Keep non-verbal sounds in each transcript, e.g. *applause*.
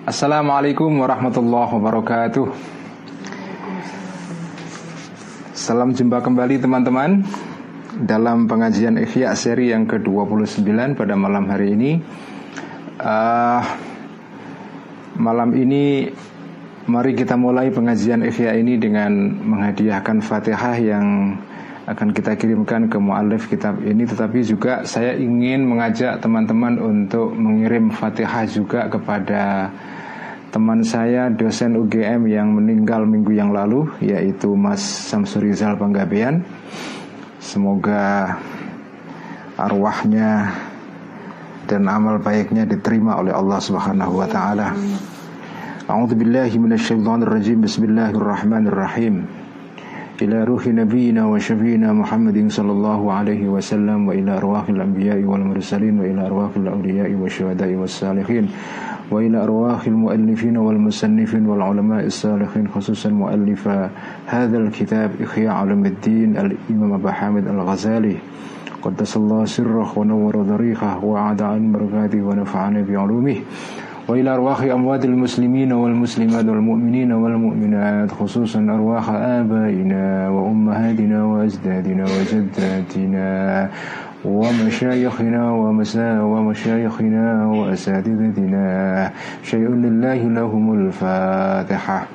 Assalamualaikum warahmatullahi wabarakatuh. Salam jumpa kembali teman-teman Dalam pengajian Ikhya seri yang ke-29 pada malam hari ini. Uh, Malam ini Mari kita mulai pengajian Ikhya ini dengan menghadiahkan Fatihah yang akan kita kirimkan ke mu'alif kitab ini Tetapi juga saya ingin mengajak teman-teman untuk mengirim fatihah juga kepada teman saya dosen UGM yang meninggal minggu yang lalu Yaitu Mas Samsurizal Panggabean Semoga arwahnya dan amal baiknya diterima oleh Allah Subhanahu wa taala. A'udzu billahi minasyaitonir rajim. Bismillahirrahmanirrahim. إلى روح نبينا وشفينا محمد صلى الله عليه وسلم وإلى أرواح الأنبياء والمرسلين وإلى أرواح الأولياء والشهداء والصالحين وإلى أرواح المؤلفين والمصنفين والعلماء الصالحين خصوصا مؤلف هذا الكتاب إخياء علم الدين الإمام أبا حامد الغزالي. قدس الله سره ونور ضريقه وعاد عن بركاته ونفعنا بعلومه. وإلى أرواح أموات المسلمين والمسلمات والمؤمنين والمؤمنات خصوصا أرواح آبائنا وأمهاتنا وأجدادنا وجداتنا ومشايخنا ومسا ومشايخنا وأساتذتنا. شيء لله لهم الفاتحة.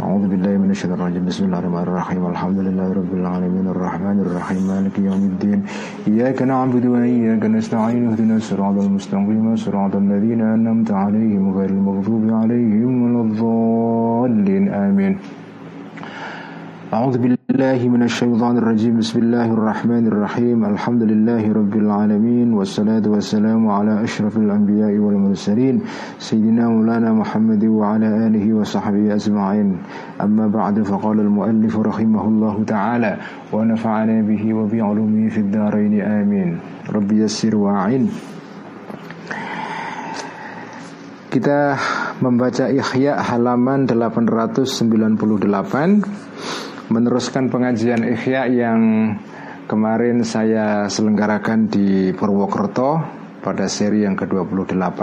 أعوذ بالله من الشيطان الرجيم. بسم الله الرحمن الرحيم. الحمد لله رب العالمين. الرحمن الرحيم. مالك يوم الدين. إياك نعبد وإياك نستعين. اهدنا الصراط المستقيم. صراط الذين أنعمت عليهم غير المغضوب عليهم ولا الضالين. آمين. أعوذ بالله من الشيطان الرجيم. بسم الله الرحمن الرحيم. الحمد لله رب العالمين والصلاة والسلام على أشرف الأنبياء والمرسلين سيدنا مولانا محمد وعلى آله وصحبه أجمعين. أما بعد فقال المؤلف رحمه الله تعالى ونفعنا به وبعلومه في الدارين. آمين. رب يسر وعين Kita membaca Ikhya halaman 898 meneruskan pengajian Ikhya yang kemarin saya selenggarakan di Purwokerto pada seri yang ke-28.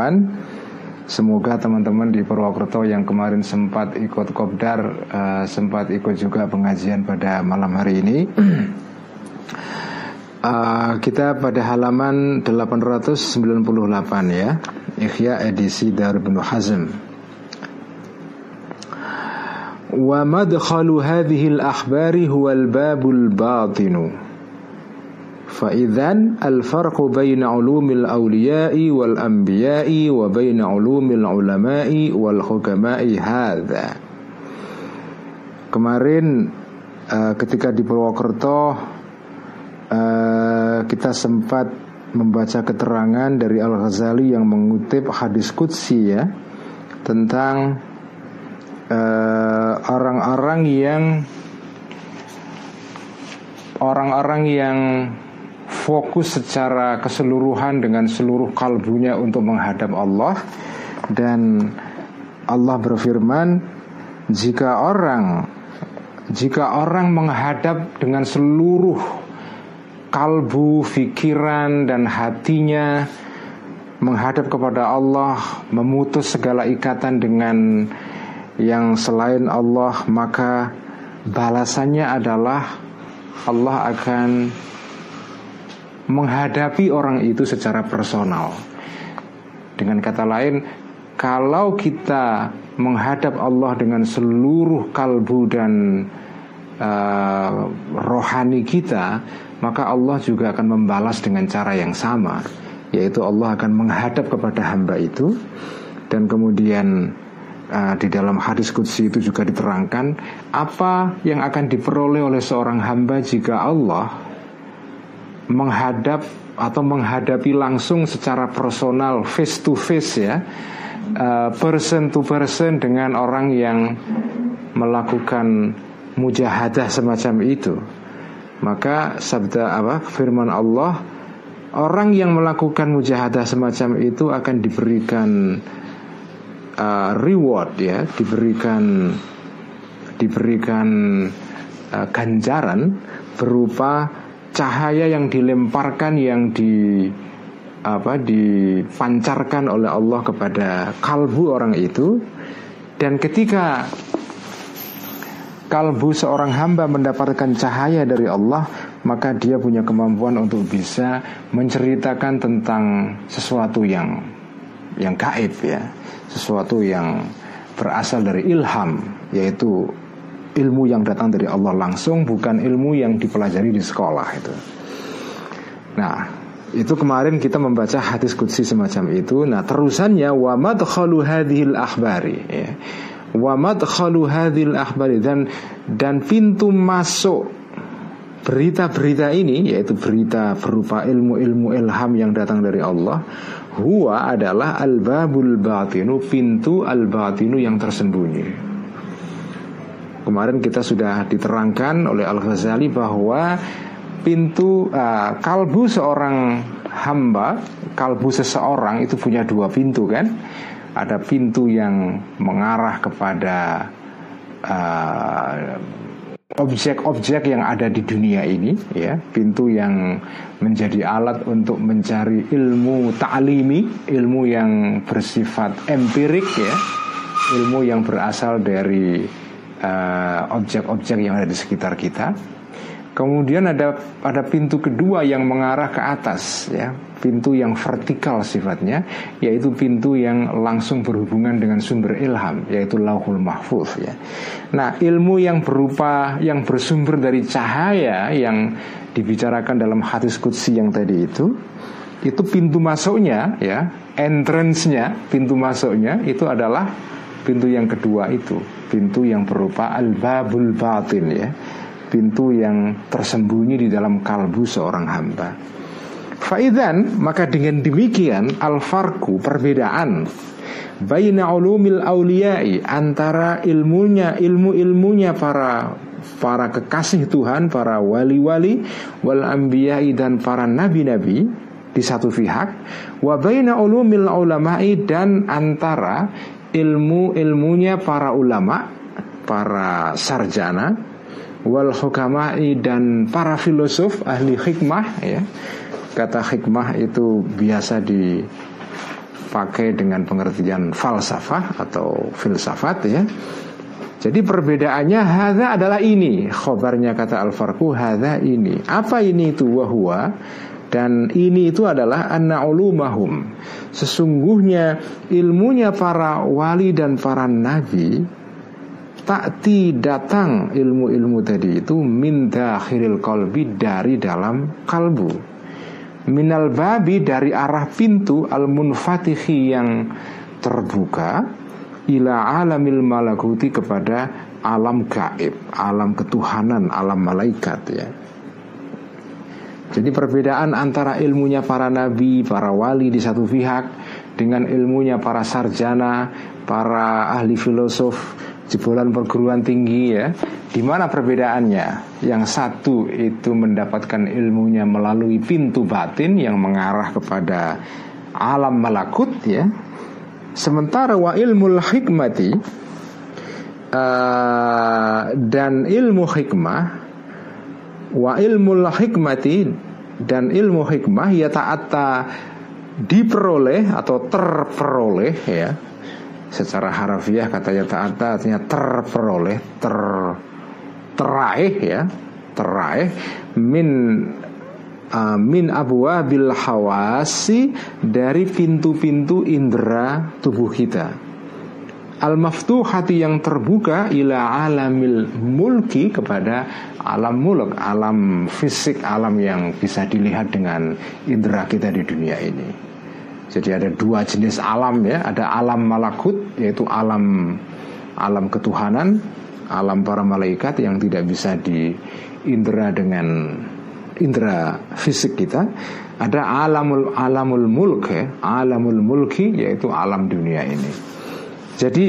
Semoga teman-teman di Purwokerto yang kemarin sempat ikut kopdar uh, sempat ikut juga pengajian pada malam hari ini. Uh, *clears throat* kita pada halaman 898 ya, Ikhya edisi dari Ibnu Hazm. ومدخل هذه الأخبار هو الباب الباطن فإذا الفرق بين علوم الأولياء والأنبياء وبين علوم العلماء والحكماء هذا Kemarin uh, ketika di Purwokerto uh, kita sempat membaca keterangan dari Al-Ghazali yang mengutip hadis Qudsi ya tentang Eh, orang-orang uh, yang orang-orang yang fokus secara keseluruhan dengan seluruh kalbunya untuk menghadap Allah. Dan Allah berfirman jika orang jika orang menghadap dengan seluruh kalbu, pikiran dan hatinya menghadap kepada Allah, memutus segala ikatan dengan yang selain Allah maka balasannya adalah Allah akan menghadapi orang itu secara personal. Dengan kata lain, kalau kita menghadap Allah dengan seluruh kalbu dan uh, rohani kita, maka Allah juga akan membalas dengan cara yang sama, yaitu Allah akan menghadap kepada hamba itu dan kemudian uh, di dalam hadis kudsi itu juga diterangkan apa yang akan diperoleh oleh seorang hamba jika Allah menghadap atau menghadapi langsung secara personal face to face ya uh, person to person dengan orang yang melakukan mujahadah semacam itu. Maka sabda apa? Firman Allah orang yang melakukan mujahadah semacam itu akan diberikan uh, reward ya diberikan diberikan uh, ganjaran berupa cahaya yang dilemparkan yang di apa dipancarkan oleh Allah kepada kalbu orang itu. Dan ketika kalbu seorang hamba mendapatkan cahaya dari Allah maka dia punya kemampuan untuk bisa menceritakan tentang sesuatu yang yang gaib ya sesuatu yang berasal dari ilham yaitu ilmu yang datang dari Allah langsung bukan ilmu yang dipelajari di sekolah itu nah itu kemarin kita membaca hadis kudsi semacam itu. Nah terusannya wa madkhalu hadhil akhbari ya. Wa madkhalu hadhil akhbari dan dan pintu masuk berita-berita ini yaitu berita berupa ilmu-ilmu ilham yang datang dari Allah huwa adalah al-babul batinu pintu al-batinu yang tersembunyi kemarin kita sudah diterangkan oleh Al-Ghazali bahwa pintu uh, kalbu seorang hamba, kalbu seseorang itu punya dua pintu kan? Ada pintu yang mengarah kepada uh, objek-objek yang ada di dunia ini, ya, pintu yang menjadi alat untuk mencari ilmu ta'limi, ilmu yang bersifat empirik ya, ilmu yang berasal dari uh, objek-objek uh, yang ada di sekitar kita Kemudian ada ada pintu kedua yang mengarah ke atas ya, pintu yang vertikal sifatnya yaitu pintu yang langsung berhubungan dengan sumber ilham yaitu Lauhul Mahfuz ya. Nah, ilmu yang berupa yang bersumber dari cahaya yang dibicarakan dalam hadis qudsi yang tadi itu itu pintu masuknya ya, entrance-nya, pintu masuknya itu adalah pintu yang kedua itu, pintu yang berupa al-babul batin ya pintu yang tersembunyi di dalam kalbu seorang hamba. Faidan maka dengan demikian al-farku perbedaan baina ulumil auliyai antara ilmunya ilmu-ilmunya para para kekasih Tuhan, para wali-wali wal anbiya'i dan para nabi-nabi di satu pihak wa baina ulumil ulama'i dan antara ilmu-ilmunya para ulama, para sarjana wal hukamai dan para filosof ahli hikmah ya. Kata hikmah itu biasa dipakai dengan pengertian falsafah atau filsafat ya. Jadi perbedaannya hadza adalah ini. Khobarnya kata al-farqu hadza ini. Apa ini itu? Wahwa dan ini itu adalah anna ulumahum. Sesungguhnya ilmunya para wali dan para nabi takti datang ilmu-ilmu tadi itu min dakhiril kolbi dari dalam kalbu minal babi dari arah pintu al munfatihi yang terbuka ila alamil malakuti kepada alam gaib, alam ketuhanan, alam malaikat ya. Jadi perbedaan antara ilmunya para nabi, para wali di satu pihak dengan ilmunya para sarjana, para ahli filosof jebolan perguruan tinggi ya. Di mana perbedaannya? Yang satu itu mendapatkan ilmunya melalui pintu batin yang mengarah kepada alam malakut ya. Sementara wa ilmu hikmati uh, dan ilmu hikmah wa ilmu hikmati dan ilmu hikmah ya ta'atta diperoleh atau terperoleh ya secara harafiah katanya ta'ata artinya terperoleh ter teraih ya teraih min uh, min bil hawasi dari pintu-pintu indera tubuh kita. Al hati yang terbuka ila alamil mulki kepada alam mulk alam fisik alam yang bisa dilihat dengan indera kita di dunia ini jadi ada dua jenis alam ya, ada alam malakut yaitu alam alam ketuhanan, alam para malaikat yang tidak bisa diindra dengan indera fisik kita. Ada alamul alamul mulk ya, alamul mulki yaitu alam dunia ini. Jadi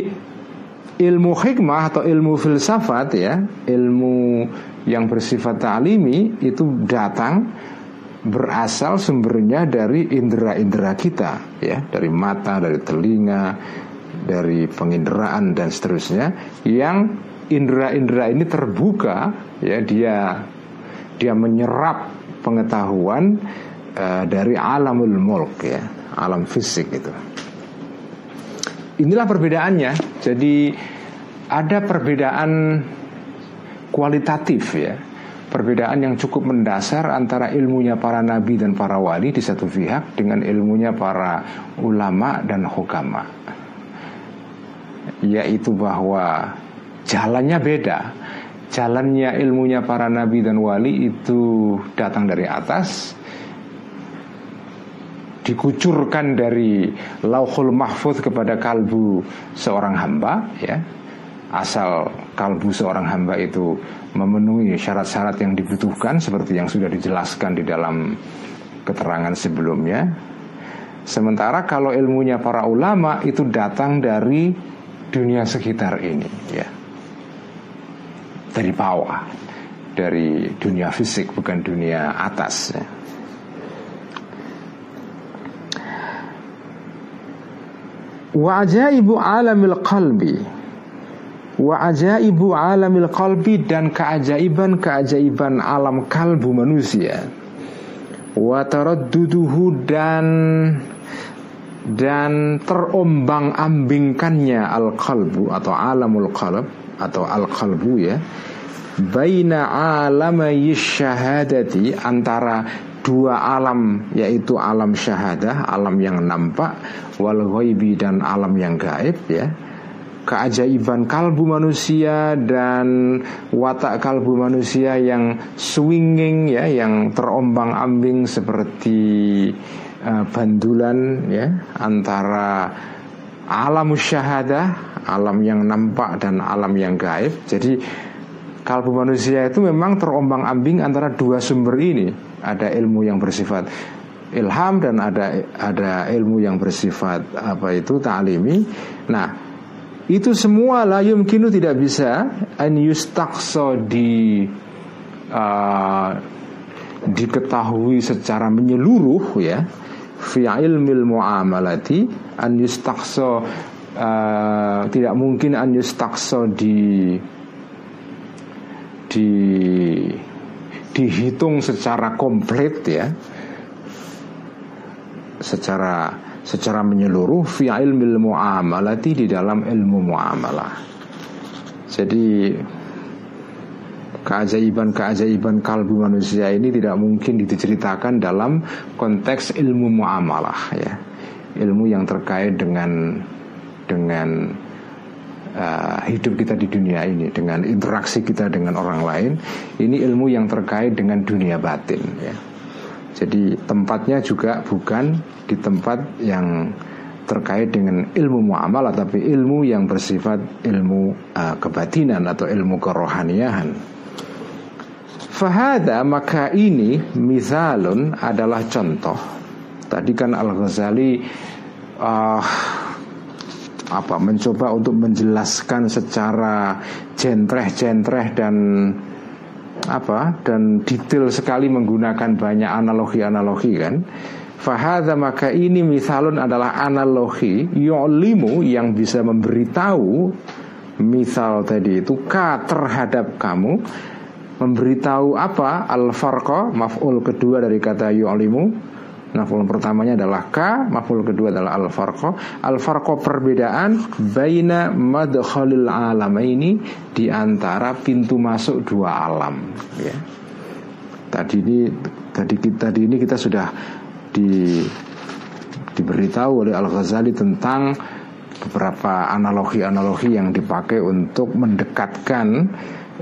ilmu hikmah atau ilmu filsafat ya, ilmu yang bersifat ta'limi itu datang berasal sumbernya dari indera-indera kita ya dari mata dari telinga dari penginderaan dan seterusnya yang indera-indera ini terbuka ya dia dia menyerap pengetahuan uh, dari alamul mulk ya, alam fisik itu. Inilah perbedaannya. Jadi ada perbedaan kualitatif ya. Perbedaan yang cukup mendasar antara ilmunya para nabi dan para wali di satu pihak dengan ilmunya para ulama dan hukama. Yaitu bahwa jalannya beda. Jalannya ilmunya para nabi dan wali itu datang dari atas, dikucurkan dari lauhul mahfud kepada kalbu seorang hamba ya asal kalbu seorang hamba itu memenuhi syarat-syarat yang dibutuhkan seperti yang sudah dijelaskan di dalam keterangan sebelumnya. Sementara kalau ilmunya para ulama itu datang dari dunia sekitar ini ya. Dari bawah dari dunia fisik bukan dunia atas ya. wa ajaibu alamil qalbi wa ajaibu alamil qalbi dan keajaiban-keajaiban alam kalbu manusia wa taradduduhu dan dan terombang-ambingkannya al-qalbu atau alamul qalb atau al-qalbu ya baina alamai syahadati antara dua alam yaitu alam syahadah, alam yang nampak, wal ghaibi dan alam yang gaib ya. Keajaiban kalbu manusia dan watak kalbu manusia yang swinging ya, yang terombang-ambing seperti uh, bandulan ya antara alam syahadah, alam yang nampak dan alam yang gaib. Jadi kalbu manusia itu memang terombang-ambing antara dua sumber ini ada ilmu yang bersifat ilham dan ada ada ilmu yang bersifat apa itu ta'limi. Nah, itu semua la yumkinu tidak bisa an yustaqsa di uh, diketahui secara menyeluruh ya fi ilmil muamalati an yustaqsa uh, tidak mungkin an yustaqsa di di dihitung secara komplit ya secara secara menyeluruh fi ilmil muamalati di dalam ilmu muamalah. Jadi keajaiban-keajaiban kalbu manusia ini tidak mungkin diceritakan dalam konteks ilmu muamalah ya. Ilmu yang terkait dengan dengan uh, hidup kita di dunia ini dengan interaksi kita dengan orang lain ini ilmu yang terkait dengan dunia batin ya jadi tempatnya juga bukan di tempat yang terkait dengan ilmu muamalah tapi ilmu yang bersifat ilmu uh, kebatinan atau ilmu kerohaniahan Fahada maka ini misalun adalah contoh. Tadi kan Al Ghazali uh, apa mencoba untuk menjelaskan secara jentreh-jentreh dan apa dan detail sekali menggunakan banyak analogi-analogi kan. Fahada maka ini misalun adalah analogi yu'limu yang bisa memberitahu misal tadi itu ka terhadap kamu memberitahu apa al farqa maf'ul kedua dari kata yu'limu Maf'ul pertamanya adalah ka, maf'ul kedua adalah al-farqa. Al-farqa perbedaan baina madkhalil ini di antara pintu masuk dua alam, ya. Tadi ini tadi kita tadi ini kita sudah di diberitahu oleh Al-Ghazali tentang beberapa analogi-analogi yang dipakai untuk mendekatkan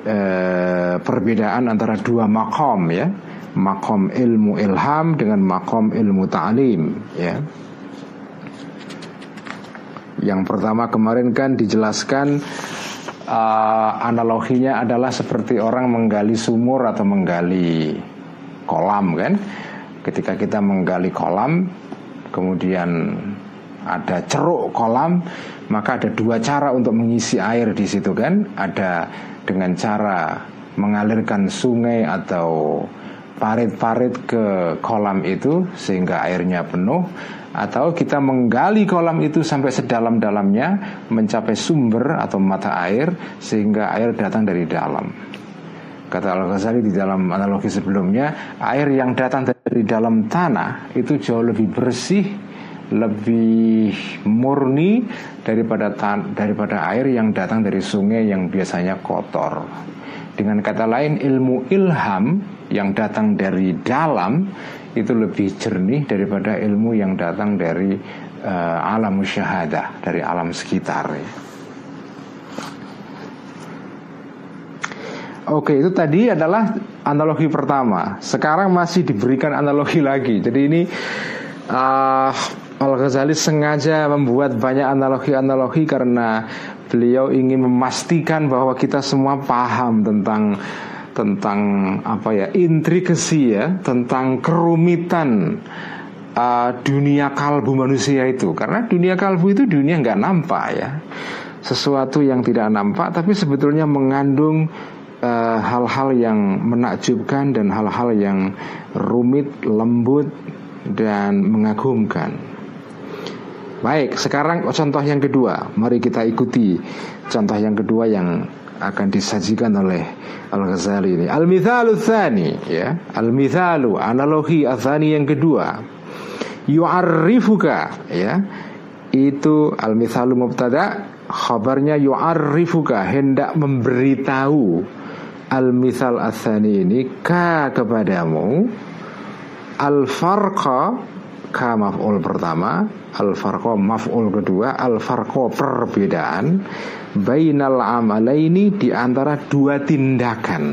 eh, perbedaan antara dua makom ya makom ilmu ilham dengan makom ilmu ta'lim ya. Yang pertama kemarin kan dijelaskan uh, analoginya adalah seperti orang menggali sumur atau menggali kolam kan. Ketika kita menggali kolam kemudian ada ceruk kolam maka ada dua cara untuk mengisi air di situ kan ada dengan cara mengalirkan sungai atau parit-parit ke kolam itu sehingga airnya penuh atau kita menggali kolam itu sampai sedalam-dalamnya mencapai sumber atau mata air sehingga air datang dari dalam. Kata Al-Ghazali di dalam analogi sebelumnya Air yang datang dari dalam tanah Itu jauh lebih bersih Lebih murni Daripada daripada air yang datang dari sungai Yang biasanya kotor Dengan kata lain ilmu ilham Yang datang dari dalam Itu lebih jernih daripada ilmu yang datang dari uh, alam syahadah Dari alam sekitar ya. Oke, itu tadi adalah analogi pertama. Sekarang masih diberikan analogi lagi. Jadi ini uh, Al-Ghazali sengaja membuat banyak analogi-analogi karena beliau ingin memastikan bahwa kita semua paham tentang tentang apa ya intrikasi ya, tentang kerumitan uh, dunia kalbu manusia itu. Karena dunia kalbu itu dunia nggak nampak ya, sesuatu yang tidak nampak, tapi sebetulnya mengandung Eh, hal-hal uh, yang menakjubkan dan hal-hal yang rumit, lembut dan mengagumkan. Baik, sekarang contoh yang kedua. Mari kita ikuti contoh yang kedua yang akan disajikan oleh Al-Ghazali ini. Al-mithalu tsani ya. Al-mithalu analogi adzani yang kedua. Yu'arrifuka ya. Itu al-mithalu mubtada khabarnya yu'arrifuka hendak memberitahu al-mithal asani ini ka kepadamu al-farqa ka maf'ul pertama al-farqa maf'ul kedua al-farqa perbedaan bainal amalaini di antara dua tindakan.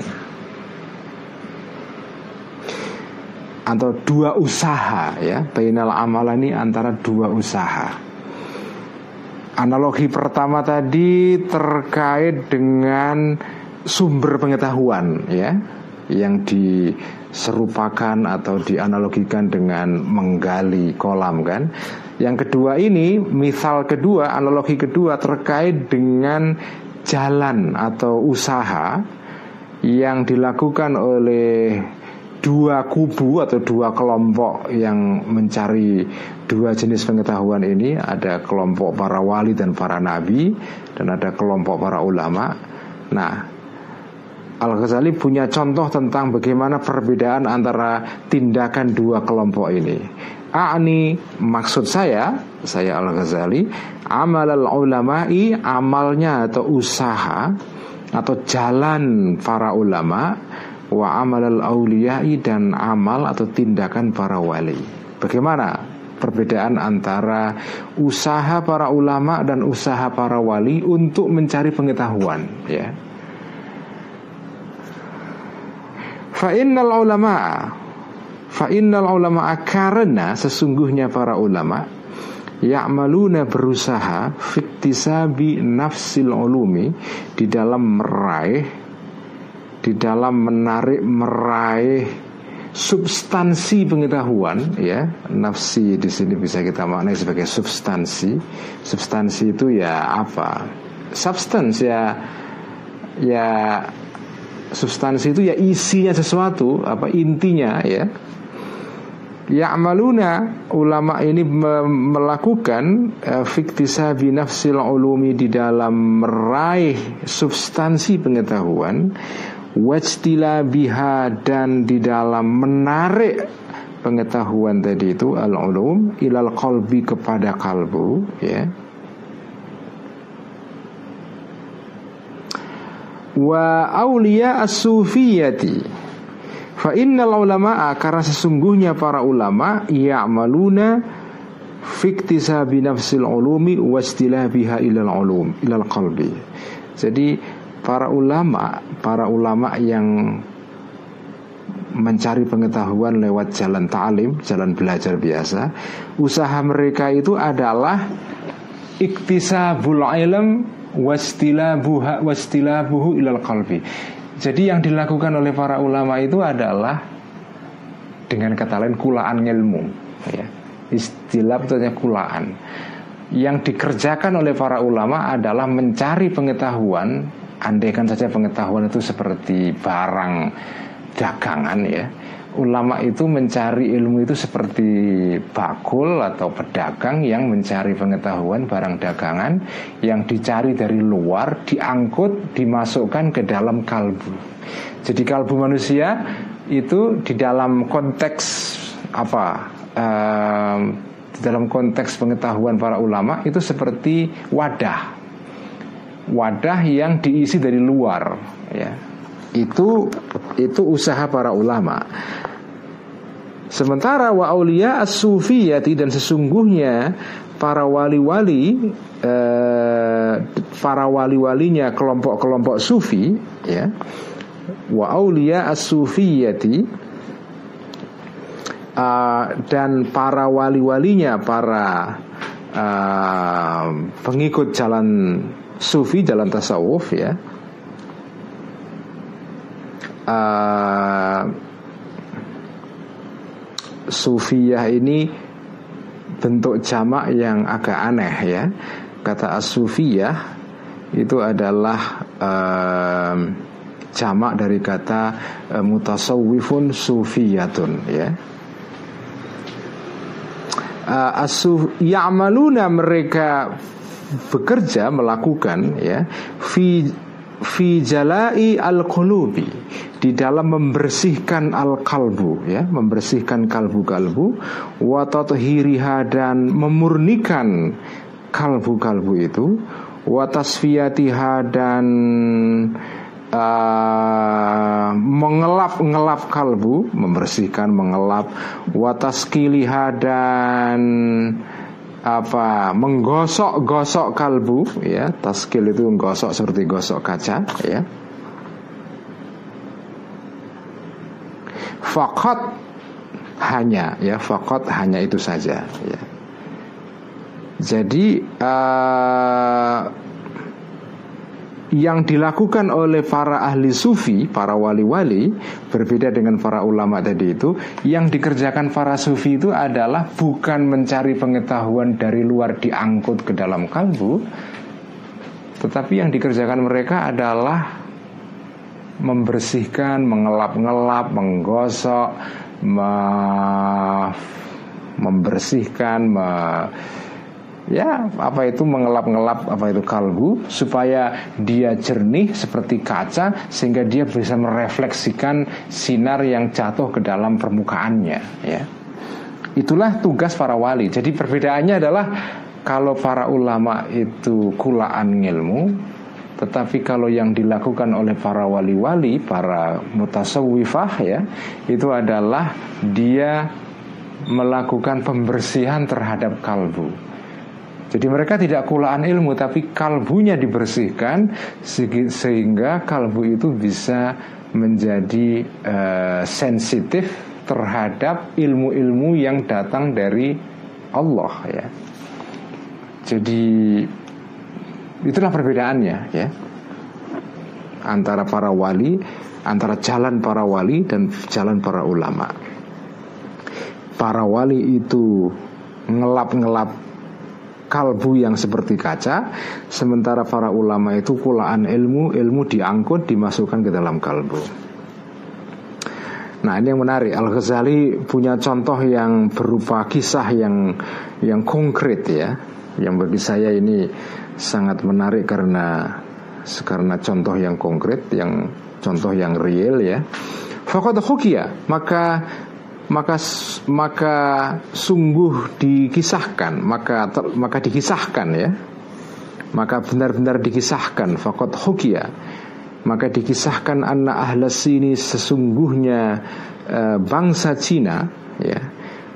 Atau dua usaha ya. Bainal amalani antara dua usaha. Analogi pertama tadi terkait dengan sumber pengetahuan ya. Yang diserupakan atau dianalogikan dengan menggali kolam kan. Yang kedua ini misal kedua analogi kedua terkait dengan jalan atau usaha yang dilakukan oleh dua kubu atau dua kelompok yang mencari dua jenis pengetahuan ini ada kelompok para wali dan para nabi dan ada kelompok para ulama. Nah, Al-Ghazali punya contoh tentang bagaimana perbedaan antara tindakan dua kelompok ini. A'ni maksud saya, saya Al-Ghazali, amal al-ulama'i amalnya atau usaha atau jalan para ulama wa amal al-auliyai dan amal atau tindakan para wali. Bagaimana perbedaan antara usaha para ulama dan usaha para wali untuk mencari pengetahuan ya. Fa innal ulama Fa innal ulama karena sesungguhnya para ulama Ya'maluna berusaha Fiktisabi nafsil ulumi Di dalam meraih Di dalam menarik meraih substansi pengetahuan ya. Nafsi di sini bisa kita maknai sebagai substansi. Substansi itu ya apa? Substance ya ya substansi itu ya isinya sesuatu apa intinya ya Ya amaluna ulama ini melakukan uh, fiktisa binafsil ulumi di dalam meraih substansi pengetahuan wajtila biha dan di dalam menarik pengetahuan tadi itu al ulum ilal qalbi kepada kalbu ya. Wa aulia as-sufiyati fa innal ulama karena sesungguhnya para ulama ya'maluna fiktisabi nafsil ulumi biha ilal ulum ilal qalbi jadi para ulama para ulama yang mencari pengetahuan lewat jalan ta'lim, jalan belajar biasa. Usaha mereka itu adalah iktisabul ilm wastilabuha wastilabuhu ilal qalbi. Jadi yang dilakukan oleh para ulama itu adalah dengan kata lain kulaan ilmu ya. Istilah itu kulaan. Yang dikerjakan oleh para ulama adalah mencari pengetahuan, andaikan saja pengetahuan itu seperti barang dagangan ya ulama itu mencari ilmu itu seperti bakul atau pedagang yang mencari pengetahuan barang dagangan yang dicari dari luar diangkut dimasukkan ke dalam kalbu. Jadi kalbu manusia itu di dalam konteks apa um, di dalam konteks pengetahuan para ulama itu seperti wadah. Wadah yang diisi dari luar ya. Itu itu usaha para ulama. Sementara wa aulia as-sufiyati dan sesungguhnya para wali-wali eh, para wali-walinya kelompok-kelompok sufi ya wa aulia as-sufiyati uh, dan para wali-walinya para uh, pengikut jalan sufi jalan tasawuf ya uh, sufiyah ini bentuk jamak yang agak aneh ya. Kata as-sufiyah itu adalah uh, jamak dari kata uh, mutasawwifun sufiyatun ya. Uh, asuf ya'maluna mereka bekerja melakukan ya fi fi jalai al qulubi di dalam membersihkan al-kalbu ya, membersihkan kalbu-kalbu wa tathhiriha dan memurnikan kalbu-kalbu itu wa tasfiyatiha dan uh, mengelap-ngelap kalbu, membersihkan, mengelap wa taskiliha dan apa? Menggosok-gosok kalbu ya. Taskil itu menggosok seperti gosok kaca ya. Fakot hanya ya. Fakot hanya itu saja ya. Jadi uh, yang dilakukan oleh para ahli sufi, para wali-wali berbeda dengan para ulama tadi itu, yang dikerjakan para sufi itu adalah bukan mencari pengetahuan dari luar diangkut ke dalam kalbu, tetapi yang dikerjakan mereka adalah membersihkan, mengelap-ngelap, menggosok, me membersihkan, me ya apa itu mengelap-ngelap apa itu kalbu supaya dia jernih seperti kaca sehingga dia bisa merefleksikan sinar yang jatuh ke dalam permukaannya ya itulah tugas para wali jadi perbedaannya adalah kalau para ulama itu kulaan ilmu tetapi kalau yang dilakukan oleh para wali-wali, para mutasawwifah ya, itu adalah dia melakukan pembersihan terhadap kalbu. Jadi mereka tidak kulaan ilmu tapi kalbunya dibersihkan sehingga kalbu itu bisa menjadi uh, sensitif terhadap ilmu-ilmu yang datang dari Allah ya. Jadi Itulah perbedaannya ya antara para wali, antara jalan para wali dan jalan para ulama. Para wali itu ngelap-ngelap kalbu yang seperti kaca, sementara para ulama itu kulaan ilmu, ilmu diangkut dimasukkan ke dalam kalbu. Nah ini yang menarik Al Ghazali punya contoh yang berupa kisah yang yang konkret ya, yang bagi saya ini sangat menarik karena karena contoh yang konkret, yang contoh yang real ya. Fakat hukia maka maka maka sungguh dikisahkan, maka ter, maka dikisahkan ya. Maka benar-benar dikisahkan fakat hukia maka dikisahkan anak ahlas sini sesungguhnya uh, bangsa Cina ya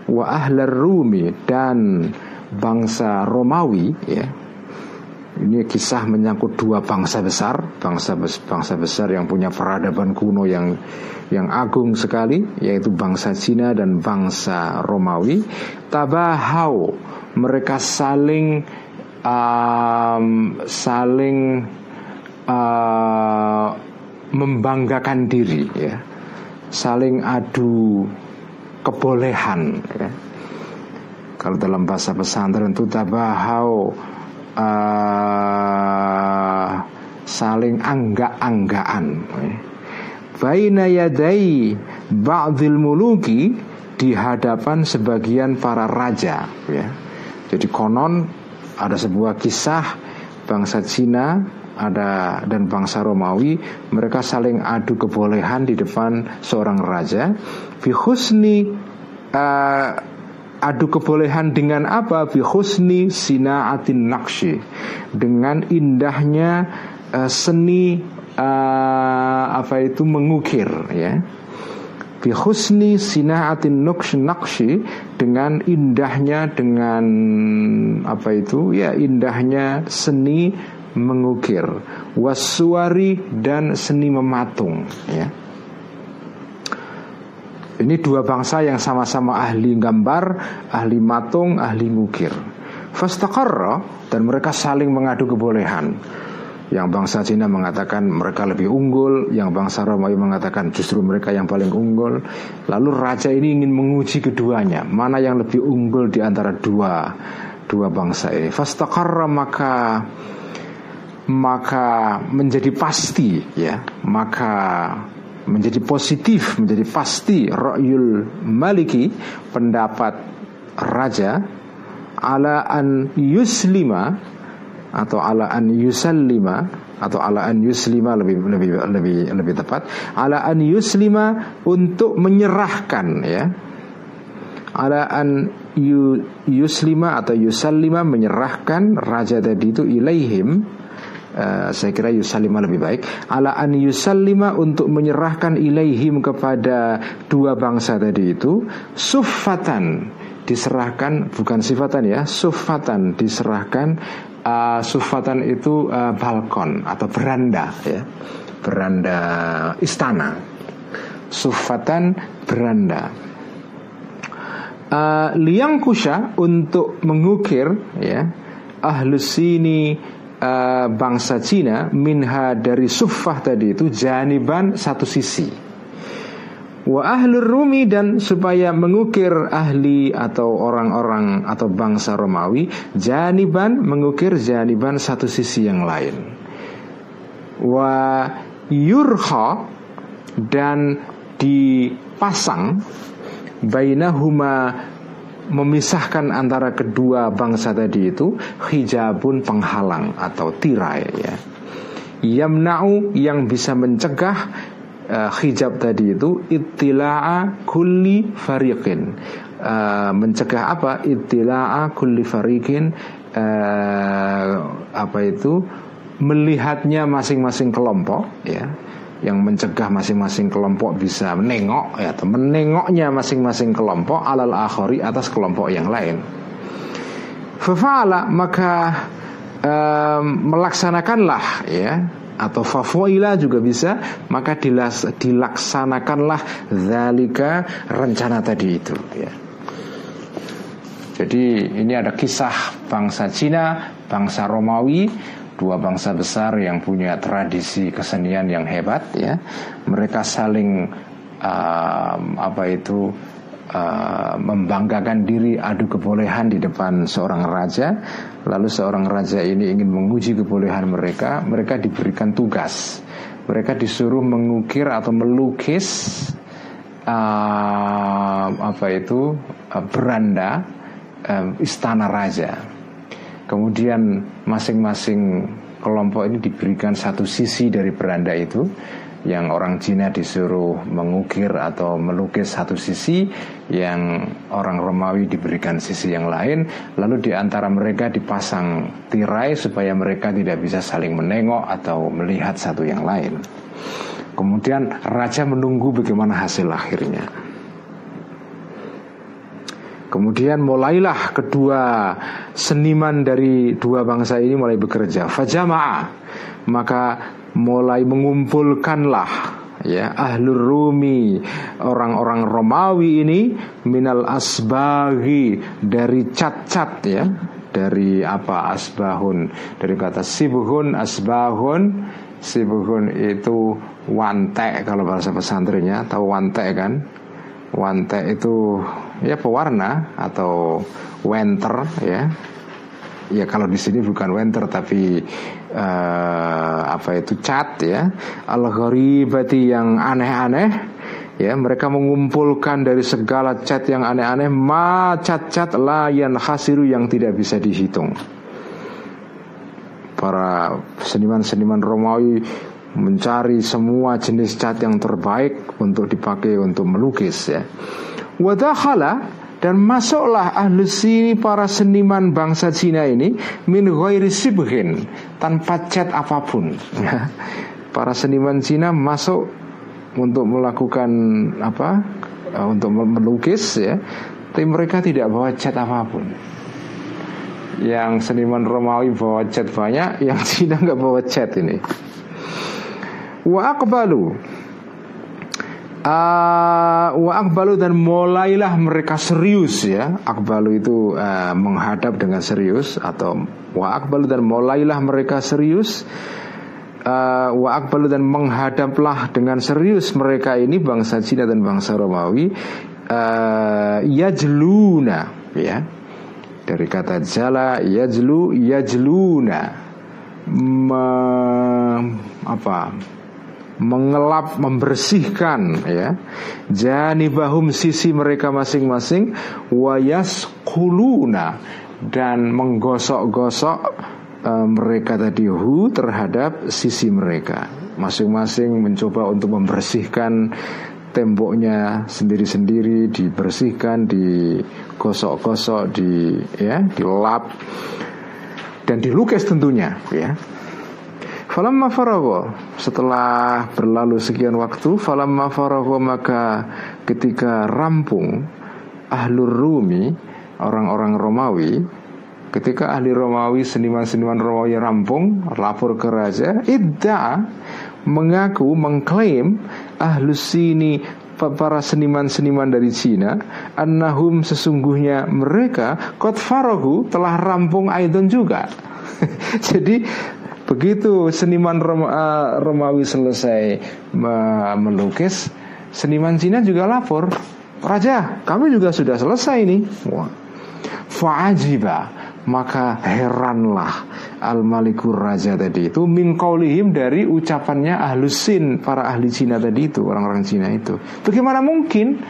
wa ahlar Rumi dan bangsa Romawi ya ini kisah menyangkut dua bangsa besar, bangsa bangsa besar yang punya peradaban kuno yang yang agung sekali, yaitu bangsa Cina dan bangsa Romawi. Tabahau mereka saling um, saling uh, membanggakan diri, ya, saling adu kebolehan. Ya. Kalau dalam bahasa pesantren itu tabahau uh, saling angga-anggaan baina yadai ba'dil muluki di hadapan sebagian para raja ya. Jadi konon ada sebuah kisah bangsa Cina ada dan bangsa Romawi mereka saling adu kebolehan di depan seorang raja fi husni uh, adu kebolehan dengan apa? Fi husni sinaatin nakshi dengan indahnya uh, seni uh, apa itu mengukir ya. Bi husni sinaatin nakshi dengan indahnya dengan apa itu ya indahnya seni mengukir. Wasuari dan seni mematung ya ini dua bangsa yang sama-sama ahli gambar, ahli matung, ahli ngukir. Fastaqarra dan mereka saling mengadu kebolehan. Yang bangsa Cina mengatakan mereka lebih unggul, yang bangsa Romawi mengatakan justru mereka yang paling unggul. Lalu raja ini ingin menguji keduanya, mana yang lebih unggul di antara dua dua bangsa ini. Fastaqarra maka maka menjadi pasti ya maka menjadi positif menjadi pasti ra'yul maliki pendapat raja ala an yuslima atau ala an yusallima atau ala an yuslima lebih lebih lebih lebih tepat ala an yuslima untuk menyerahkan ya. Ala an yuslima atau yusallima menyerahkan raja tadi itu ilaihim uh, saya kira yusallima lebih baik. Ala an yusallima untuk menyerahkan ilaihim kepada dua bangsa tadi itu sufatan diserahkan bukan sifatan ya sufatan diserahkan uh, sufatan itu uh, balkon atau beranda ya beranda istana. Sufatan beranda. Uh, liang kusha untuk mengukir ya ahlus sini uh, bangsa Cina minha dari suffah tadi itu janiban satu sisi. Wa ahlur rumi dan supaya mengukir ahli atau orang-orang atau bangsa Romawi janiban mengukir janiban satu sisi yang lain. Wa yurha dan dipasang bainahuma memisahkan antara kedua bangsa tadi itu hijabun penghalang atau tirai ya. Yamna'u yang bisa mencegah uh, hijab tadi itu ittila'a kulli fariqin. Uh, mencegah apa? Ittila'a kulli fariqin uh, apa itu? melihatnya masing-masing kelompok ya yang mencegah masing-masing kelompok bisa menengok ya, atau menengoknya masing-masing kelompok alal akhori atas kelompok yang lain. Fafala maka um, melaksanakanlah ya atau fafuila juga bisa maka dilas, dilaksanakanlah zalika rencana tadi itu ya. Jadi ini ada kisah bangsa Cina, bangsa Romawi dua bangsa besar yang punya tradisi kesenian yang hebat ya. Mereka saling uh, apa itu uh, membanggakan diri adu kebolehan di depan seorang raja. Lalu seorang raja ini ingin menguji kebolehan mereka. Mereka diberikan tugas. Mereka disuruh mengukir atau melukis uh, apa itu uh, beranda uh, istana raja Kemudian masing-masing kelompok ini diberikan satu sisi dari beranda itu. Yang orang Cina disuruh mengukir atau melukis satu sisi. Yang orang Romawi diberikan sisi yang lain. Lalu di antara mereka dipasang tirai supaya mereka tidak bisa saling menengok atau melihat satu yang lain. Kemudian raja menunggu bagaimana hasil akhirnya Kemudian mulailah kedua seniman dari dua bangsa ini mulai bekerja. Fajama'a. Maka mulai mengumpulkanlah ya ahlur rumi orang-orang Romawi ini minal asbagi dari cat-cat ya dari apa asbahun. Dari kata sibuhun asbahun. Sibuhun itu wantek kalau bahasa pesantrennya tahu wantek kan? Wantek itu ya pewarna atau wenter ya. Ya kalau di sini bukan winter tapi uh, apa itu cat ya. Al gharibati yang aneh-aneh ya. Mereka mengumpulkan dari segala cat yang aneh-aneh ma cat-cat layan hasiru yang tidak bisa dihitung. Para seniman-seniman Romawi mencari semua jenis cat yang terbaik untuk dipakai untuk melukis ya. Wadakhala dan masuklah ahli sini para seniman bangsa Cina ini min ghairi tanpa cat apa pun. *laughs* Para seniman Cina masuk untuk melakukan apa? Untuk melukis ya. Tapi mereka tidak bawa cat apa pun. Yang seniman Romawi bawa cat banyak, yang *laughs* Cina nggak bawa cat ini. Wa akbalu uh, Wa akbalu dan mulailah mereka serius ya. Akbalu itu uh, menghadap dengan serius Atau wa akbalu dan mulailah mereka serius. Uh, Wa akbalu dan menghadaplah dengan serius mereka ini Bangsa Cina dan bangsa Romawi. Uh, Yajluna ya. Dari kata jala yajlu yajluna. Me, apa mengelap membersihkan ya. Janibahum sisi mereka masing-masing wayas kuluna dan menggosok-gosok uh, mereka tadi hu terhadap sisi mereka. Masing-masing mencoba untuk membersihkan temboknya sendiri-sendiri dibersihkan digosok-gosok di ya dilap dan dilukis tentunya ya Falamma farago. Setelah berlalu sekian waktu Falamma farago maka ketika rampung Ahlur Rumi Orang-orang Romawi Ketika ahli Romawi Seniman-seniman Romawi rampung Lapor ke raja Idda mengaku mengklaim Ahlus sini para seniman-seniman dari Cina annahum sesungguhnya mereka kot farohu telah rampung aidon juga. *laughs* Jadi Begitu seniman uh, Romawi selesai melukis, seniman Cina juga lapor, Raja, kami juga sudah selesai nih. Fa'ajiba. Maka heranlah al malikur raja tadi itu mingkaulihim dari ucapannya ahlusin para ahli Cina tadi itu orang-orang Cina itu. Bagaimana mungkin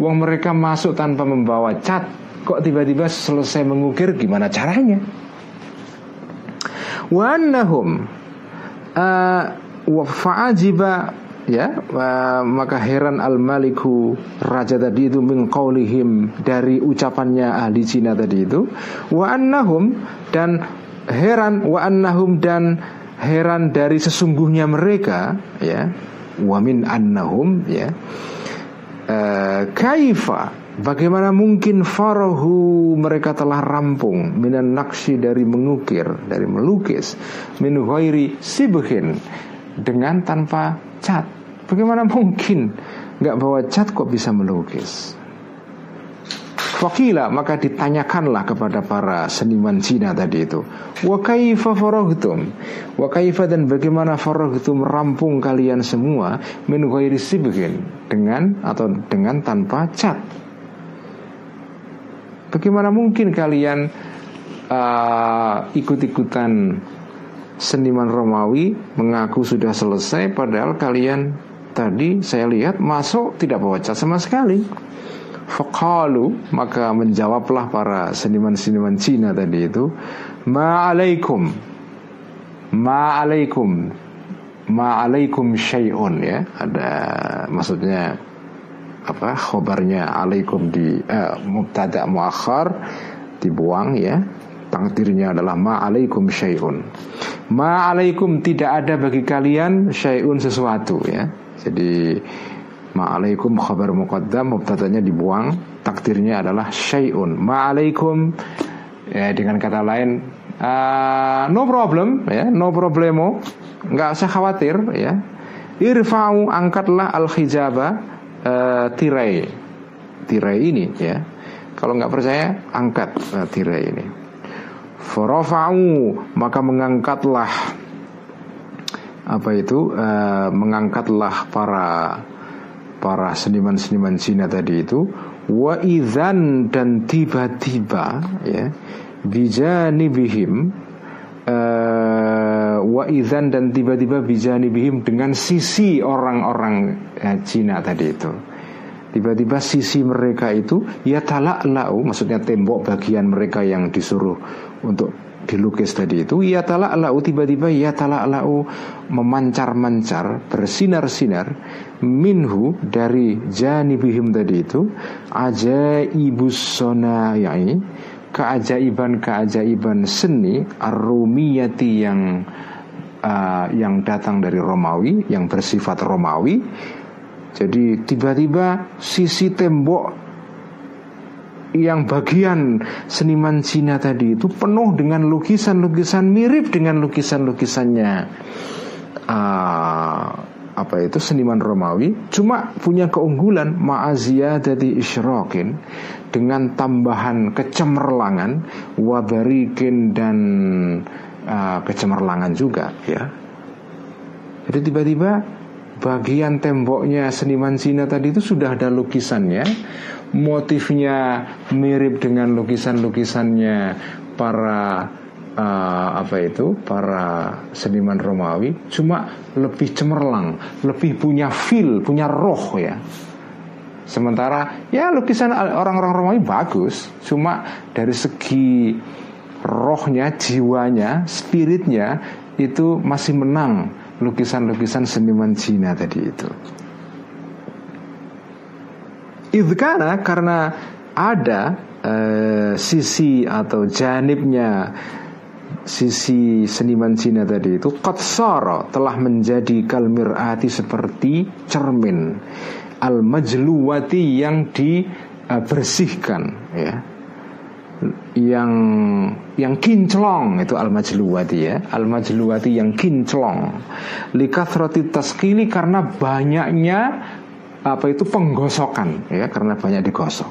uang mereka masuk tanpa membawa cat kok tiba-tiba selesai mengukir? Gimana caranya wa annahum uh, wa ya maka heran al maliku raja tadi itu min dari ucapannya ahli Cina tadi itu. Wa annahum dan heran wa annahum dan heran dari sesungguhnya mereka ya wa min annahum ya uh, kaifa Bagaimana mungkin farahu mereka telah rampung minan naksi dari mengukir, dari melukis, min ghairi sibhin dengan tanpa cat. Bagaimana mungkin nggak bawa cat kok bisa melukis? Fakila maka ditanyakanlah kepada para seniman Cina tadi itu. Wa kaifa faragtum? Wa kaifa dan bagaimana faragtum rampung kalian semua min ghairi sibhin dengan atau dengan tanpa cat? Bagaimana mungkin kalian uh, ikut-ikutan seniman Romawi mengaku sudah selesai padahal kalian tadi saya lihat masuk tidak bawa cat sama sekali. Fakalu maka menjawablah para seniman-seniman Cina tadi itu Ma'alaikum Ma'alaikum Ma'alaikum syai'un ya Ada maksudnya apa khobarnya alaikum di eh, mubtada muakhar dibuang ya. Takdirnya adalah ma alaikum syai'un. Ma alaikum tidak ada bagi kalian syai'un sesuatu ya. Jadi ma alaikum khabar muqaddam mubtadanya dibuang takdirnya adalah syai'un. Ma alaikum ya dengan kata lain uh, no problem ya no problemo. Nggak usah khawatir ya. Irfa'u angkatlah al hijabah uh, tirai. Tirai ini ya. Kalau nggak percaya angkat uh, tirai ini. Forofau maka mengangkatlah apa itu uh, mengangkatlah para para seniman-seniman Cina tadi itu. Wa dan tiba-tiba ya bijanibihim uh, wa idzan dan tiba-tiba bijanibihim dengan sisi orang-orang uh, Cina tadi itu. Tiba-tiba sisi mereka itu ya talaklau maksudnya tembok bagian mereka yang disuruh untuk dilukis tadi itu ya talaklau tiba-tiba ya talaklau memancar-mancar bersinar-sinar minhu dari janibihim tadi itu ajaibus sonayai keajaiban-keajaiban seni arumiyati yang uh, yang datang dari Romawi yang bersifat Romawi. Jadi tiba-tiba sisi tembok yang bagian seniman Cina tadi itu penuh dengan lukisan-lukisan mirip dengan lukisan-lukisannya. Uh, apa itu? Seniman Romawi cuma punya keunggulan ma'aziyah dari isyrokin dengan tambahan kecemerlangan wabarikin dan uh, kecemerlangan juga ya. Jadi tiba-tiba bagian temboknya seniman Cina tadi itu sudah ada lukisannya. Motifnya mirip dengan lukisan-lukisannya para uh, apa itu para seniman Romawi cuma lebih cemerlang lebih punya feel punya roh ya sementara ya lukisan orang-orang Romawi bagus cuma dari segi rohnya jiwanya spiritnya itu masih menang lukisan-lukisan seniman Cina tadi itu. Idkana karena ada uh, sisi atau janibnya sisi seniman Cina tadi itu kotsoro telah menjadi kalmirati seperti cermin. Al majluwati yang dibersihkan ya. Yang yang kinclong itu al majluwati ya. Al majluwati yang kinclong. Likathroti taskili karena banyaknya apa itu penggosokan ya karena banyak digosok.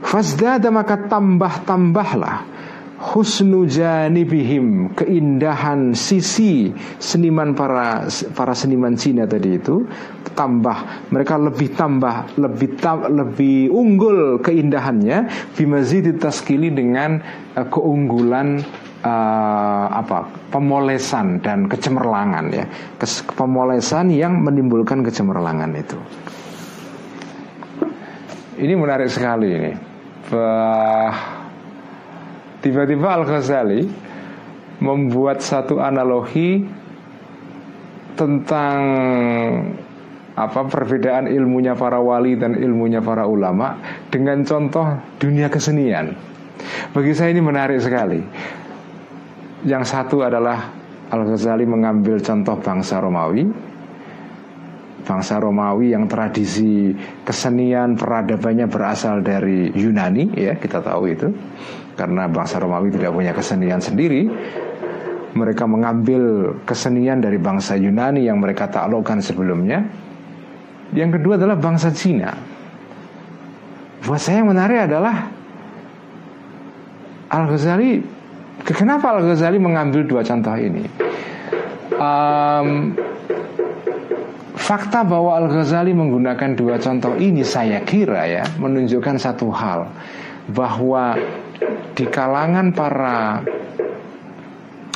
Fasdada maka tambah-tambahlah husnu janibihim keindahan sisi seniman para para seniman Cina tadi itu tambah mereka lebih tambah lebih ta, lebih unggul keindahannya bimazid taskili dengan uh, keunggulan uh, apa pemolesan dan kecemerlangan ya. Kes, pemolesan yang menimbulkan kecemerlangan itu. Ini menarik sekali ini. Bah, Tiba-tiba Al-Ghazali membuat satu analogi tentang apa perbedaan ilmunya para wali dan ilmunya para ulama dengan contoh dunia kesenian. Bagi saya ini menarik sekali. Yang satu adalah Al-Ghazali mengambil contoh bangsa Romawi Bangsa Romawi yang tradisi kesenian peradabannya berasal dari Yunani ya kita tahu itu karena bangsa Romawi tidak punya kesenian sendiri mereka mengambil kesenian dari bangsa Yunani yang mereka taklukkan sebelumnya. Yang kedua adalah bangsa Cina. Buat saya yang menarik adalah Al-Ghazali kenapa Al-Ghazali mengambil dua contoh ini? Um, fakta bahwa Al-Ghazali menggunakan dua contoh ini saya kira ya menunjukkan satu hal bahwa di kalangan para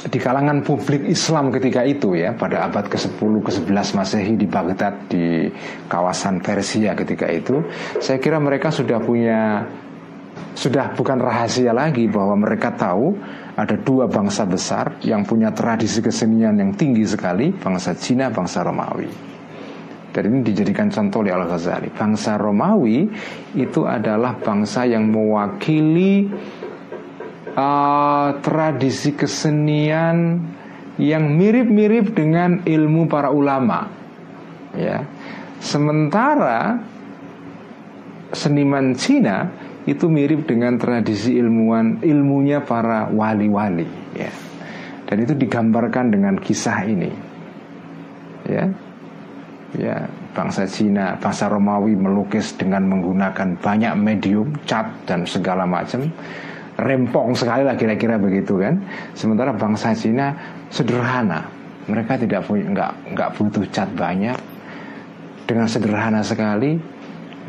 di kalangan publik Islam ketika itu ya pada abad ke-10 ke-11 Masehi di Baghdad di kawasan Persia ketika itu saya kira mereka sudah punya sudah bukan rahasia lagi bahwa mereka tahu ada dua bangsa besar yang punya tradisi kesenian yang tinggi sekali bangsa Cina bangsa Romawi. Dan ini dijadikan contoh oleh Al-Ghazali. Bangsa Romawi itu adalah bangsa yang mewakili uh, tradisi kesenian yang mirip-mirip dengan ilmu para ulama. Ya. Sementara seniman Cina itu mirip dengan tradisi ilmuwan ilmunya para wali-wali ya. Dan itu digambarkan dengan kisah ini. Ya. Ya, bangsa Cina, bangsa Romawi melukis dengan menggunakan banyak medium, cat dan segala macam rempong sekali lah kira-kira begitu kan. Sementara bangsa Cina sederhana, mereka tidak punya nggak nggak butuh cat banyak. Dengan sederhana sekali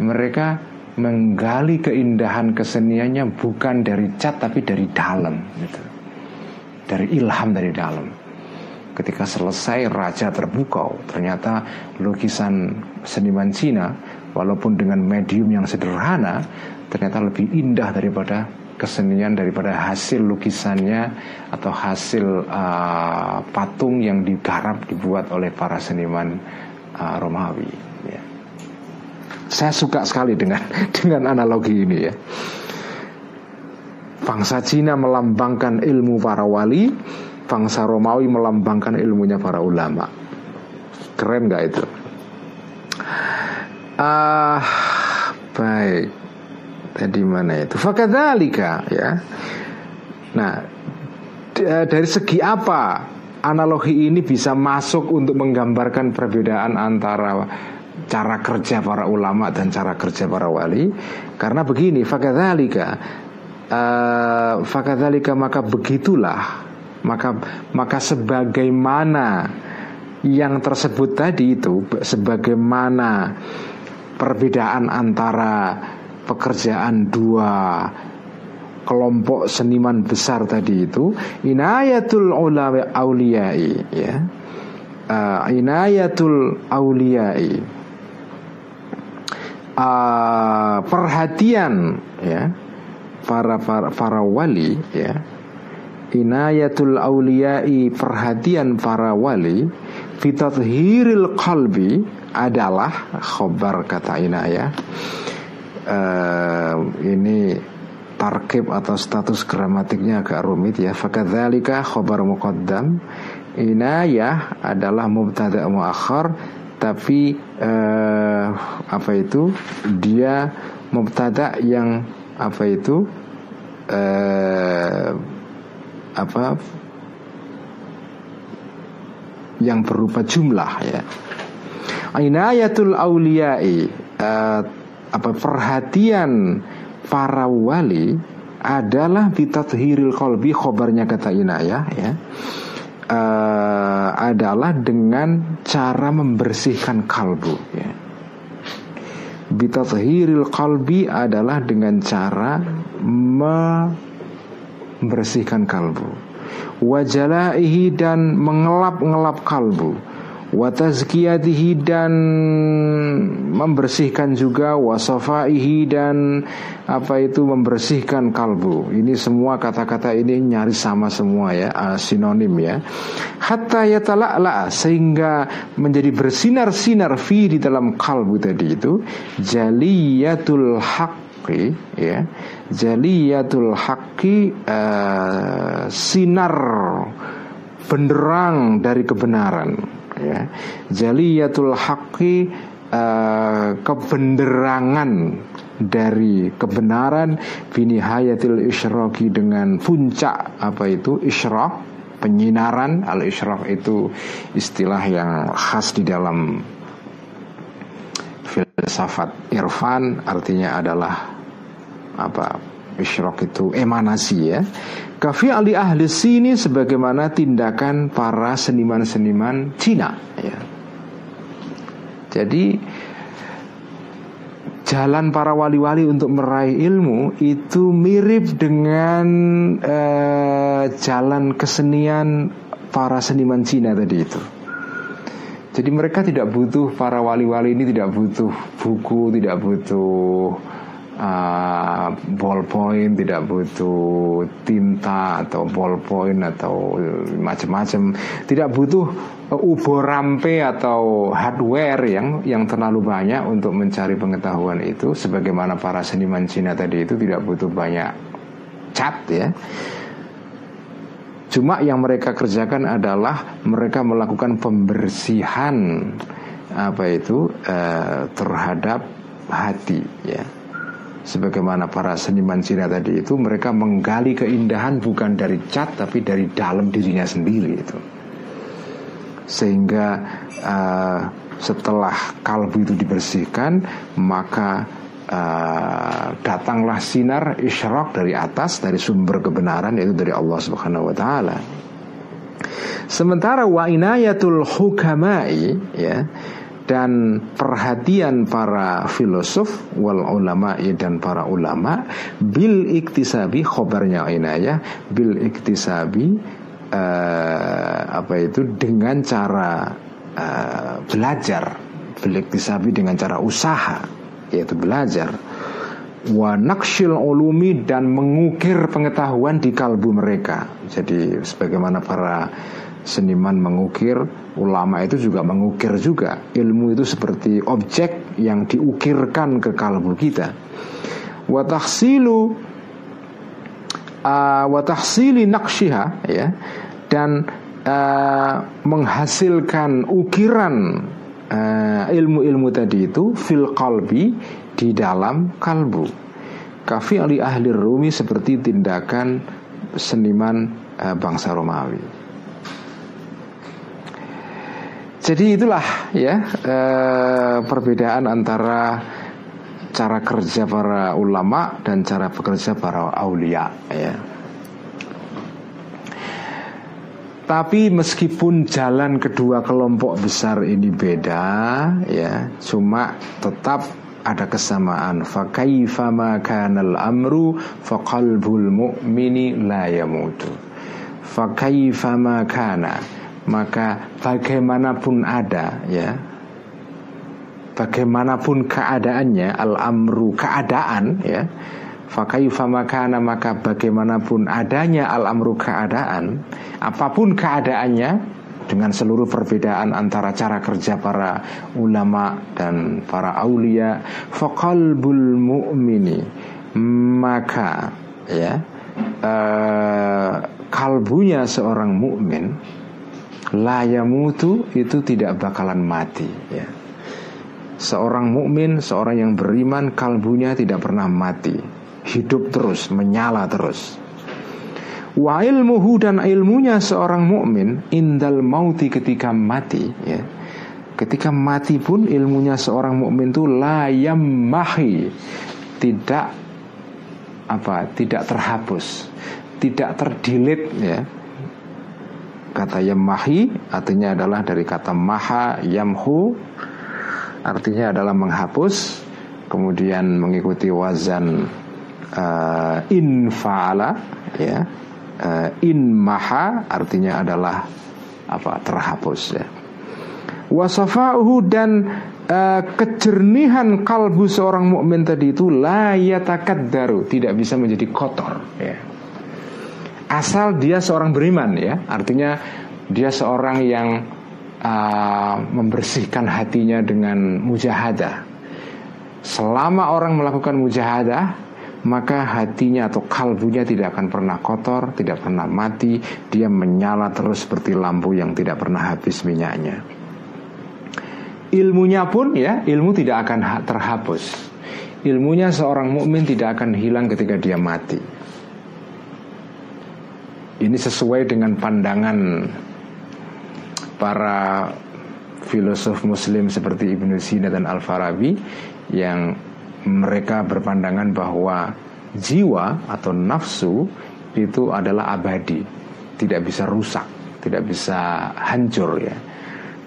mereka menggali keindahan keseniannya bukan dari cat tapi dari dalam gitu. dari ilham dari dalam ketika selesai raja terpukau ternyata lukisan seniman Cina walaupun dengan medium yang sederhana ternyata lebih indah daripada kesenian daripada hasil lukisannya atau hasil uh, patung yang digarap dibuat oleh para seniman uh, Romawi saya suka sekali dengan *laughs* dengan analogi ini ya. Bangsa Cina melambangkan ilmu para wali, bangsa Romawi melambangkan ilmunya para ulama. Keren gak itu? Ah, uh, baik. Tadi mana itu? Fakadalika ya. Nah, dari segi apa analogi ini bisa masuk untuk menggambarkan perbedaan antara cara kerja para ulama dan cara kerja para wali karena begini fakadzalika uh, fakadzalika maka begitulah maka maka sebagaimana yang tersebut tadi itu sebagaimana perbedaan antara pekerjaan dua kelompok seniman besar tadi itu inayatul ulama auliyai ya. Uh, inayatul auliyai. Uh, perhatian ya para para para wali ya. Inayatul auliyai perhatian para wali fitathhiril qalbi adalah khobar kata inayah uh, ini tarkib atau status gramatiknya agak rumit ya. Fakadzalika khobar muqaddam. Inayah adalah mubtada muakhar tapi uh, apa itu? Dia mubtada yang apa itu? Uh, apa? Yang berupa jumlah ya. Inayatul auliyai uh, apa perhatian para wali adalah bitathhiril qalbi khobarnya kata inayah ya uh, adalah dengan cara membersihkan kalbu ya. Bitathhiril kalbi adalah dengan cara membersihkan kalbu. Wajalaihi dan mengelap-ngelap kalbu watazkiyatihi dan membersihkan juga wasafaihi dan apa itu membersihkan kalbu. Ini semua kata-kata ini nyaris sama semua ya uh, sinonim ya. Hatta yatala'la sehingga menjadi bersinar-sinar fi di dalam kalbu tadi itu jaliyatul haqqi ya jaliyatul haqqi uh, sinar benderang dari kebenaran ya. Jaliyatul haqqi uh, kebenderangan dari kebenaran binihayatil isyraqi dengan puncak apa itu? Isyraq penyinaran. Al isyraq itu istilah yang khas di dalam filsafat irfan artinya adalah apa isyraq itu emanasi ya Kafi ali ahli sini sebagaimana tindakan para seniman-seniman Cina ya. Jadi jalan para wali-wali untuk meraih ilmu itu mirip dengan uh, jalan kesenian para seniman Cina tadi itu. Jadi mereka tidak butuh para wali-wali ini tidak butuh buku, tidak butuh uh, ballpoint tidak butuh tinta atau ballpoint atau macam-macam. Tidak butuh uh, ubo rampe atau hardware yang yang terlalu banyak untuk mencari pengetahuan itu. Sebagaimana para seniman Cina tadi itu tidak butuh banyak cat ya. Cuma yang mereka kerjakan adalah mereka melakukan pembersihan apa itu uh, terhadap hati ya sebagaimana para seniman Cina tadi itu mereka menggali keindahan bukan dari cat tapi dari dalam dirinya sendiri itu. Sehingga uh, setelah kalbu itu dibersihkan maka uh, datanglah sinar isyraq dari atas dari sumber kebenaran yaitu dari Allah Subhanahu wa taala. Sementara wa inayatul hukamai ya dan perhatian para filosof wal ulama dan para ulama bil iktisabi khobarnya ya bil iktisabi uh, apa itu dengan cara uh, belajar. Bil iktisabi dengan cara usaha yaitu belajar. Wa nakshil ulumi dan mengukir pengetahuan di kalbu mereka. Jadi sebagaimana para seniman mengukir, ulama itu juga mengukir juga. Ilmu itu seperti objek yang diukirkan ke kalbu kita. Watahsilu uh, watahsili nakshiha ya dan uh, menghasilkan ukiran uh, ilmu-ilmu tadi itu fil kalbi di dalam kalbu. Kafi ali ahli Rumi seperti tindakan seniman uh, bangsa Romawi. Jadi itulah ya e, perbedaan antara cara kerja para ulama dan cara bekerja para aulia ya. Tapi meskipun jalan kedua kelompok besar ini beda ya, cuma tetap ada kesamaan. Fakaifa kanal amru faqalbul mu'mini la yamutu. Fakaifa kana maka bagaimanapun ada ya. Bagaimanapun keadaannya al-amru keadaan ya. Fakaifa makana maka bagaimanapun adanya al-amru keadaan apa pun keadaannya dengan seluruh perbedaan antara cara kerja para ulama dan para aulia faqalbul mu'mini maka ya uh, kalbunya seorang mukmin layamutu itu tidak bakalan mati ya. Seorang mukmin, seorang yang beriman kalbunya tidak pernah mati. Hidup terus, menyala terus. Wa ilmuhu dan ilmunya seorang mukmin indal mauti ketika mati ya. Ketika mati pun ilmunya seorang mukmin itu layam mahi tidak apa tidak terhapus tidak terdilit ya Kata yamahi artinya adalah dari kata maha yamhu. Artinya adalah menghapus kemudian mengikuti wazan uh, in faala ya. Uh, in maha artinya adalah apa? Terhapus ya. Wasafa'uhu dan uh, kejernihan kalbu seorang mukmin tadi itu la daru tidak bisa menjadi kotor ya asal dia seorang beriman ya artinya dia seorang yang uh, membersihkan hatinya dengan mujahadah selama orang melakukan mujahadah maka hatinya atau kalbunya tidak akan pernah kotor, tidak pernah mati, dia menyala terus seperti lampu yang tidak pernah habis minyaknya. Ilmunya pun ya, ilmu tidak akan terhapus. Ilmunya seorang mukmin tidak akan hilang ketika dia mati. Ini sesuai dengan pandangan para filosof muslim seperti Ibnu Sina dan Al-Farabi yang mereka berpandangan bahwa jiwa atau nafsu itu adalah abadi, tidak bisa rusak, tidak bisa hancur ya.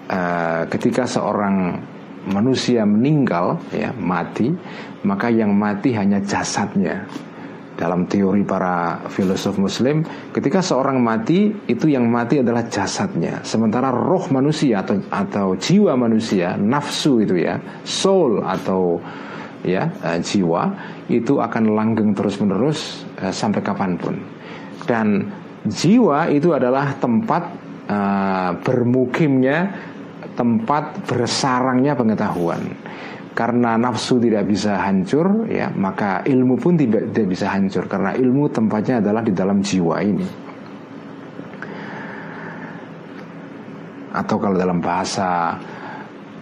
Uh, ketika seorang manusia meninggal ya mati, maka yang mati hanya jasadnya, dalam teori para filosof muslim ketika seorang mati itu yang mati adalah jasadnya. Sementara roh manusia atau atau jiwa manusia nafsu itu ya soul atau ya uh, jiwa itu akan langgeng terus menerus uh, sampai kapan pun. Dan jiwa itu adalah tempat uh, bermukimnya tempat bersarangnya pengetahuan karena nafsu tidak bisa hancur ya maka ilmu pun tidak, tidak bisa hancur. Karena ilmu tempatnya adalah di dalam jiwa ini. Atau kalau dalam bahasa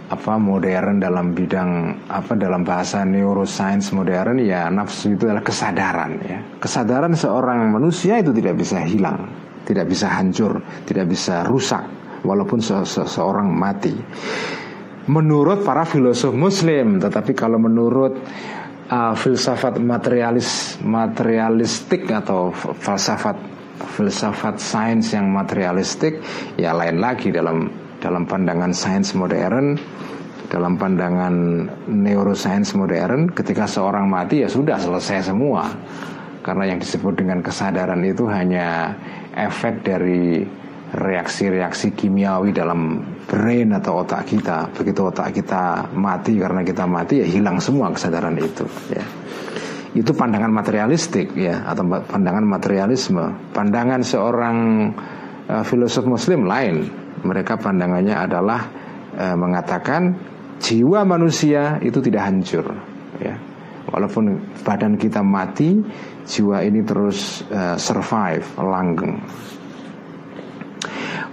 apa modern dalam bidang apa dalam bahasa neuroscience modern ya nafsu itu adalah kesadaran ya. Kesadaran seorang manusia itu tidak bisa hilang tidak bisa hancur tidak bisa rusak walaupun se -se seorang mati menurut para filosof muslim tetapi kalau menurut uh, filsafat materialis materialistik atau falsafat filsafat sains yang materialistik ya lain lagi dalam dalam pandangan sains modern dalam pandangan neuroscience modern ketika seorang mati ya sudah selesai semua. Karena yang disebut dengan kesadaran itu hanya efek dari reaksi-reaksi kimiawi dalam brain atau otak kita. Begitu otak kita mati karena kita mati ya hilang semua kesadaran itu ya. Itu pandangan materialistik ya atau pandangan materialisme. Pandangan seorang uh, filosof muslim lain mereka pandangannya adalah uh, mengatakan jiwa manusia itu tidak hancur ya. Walaupun badan kita mati jiwa ini terus uh, survive langgeng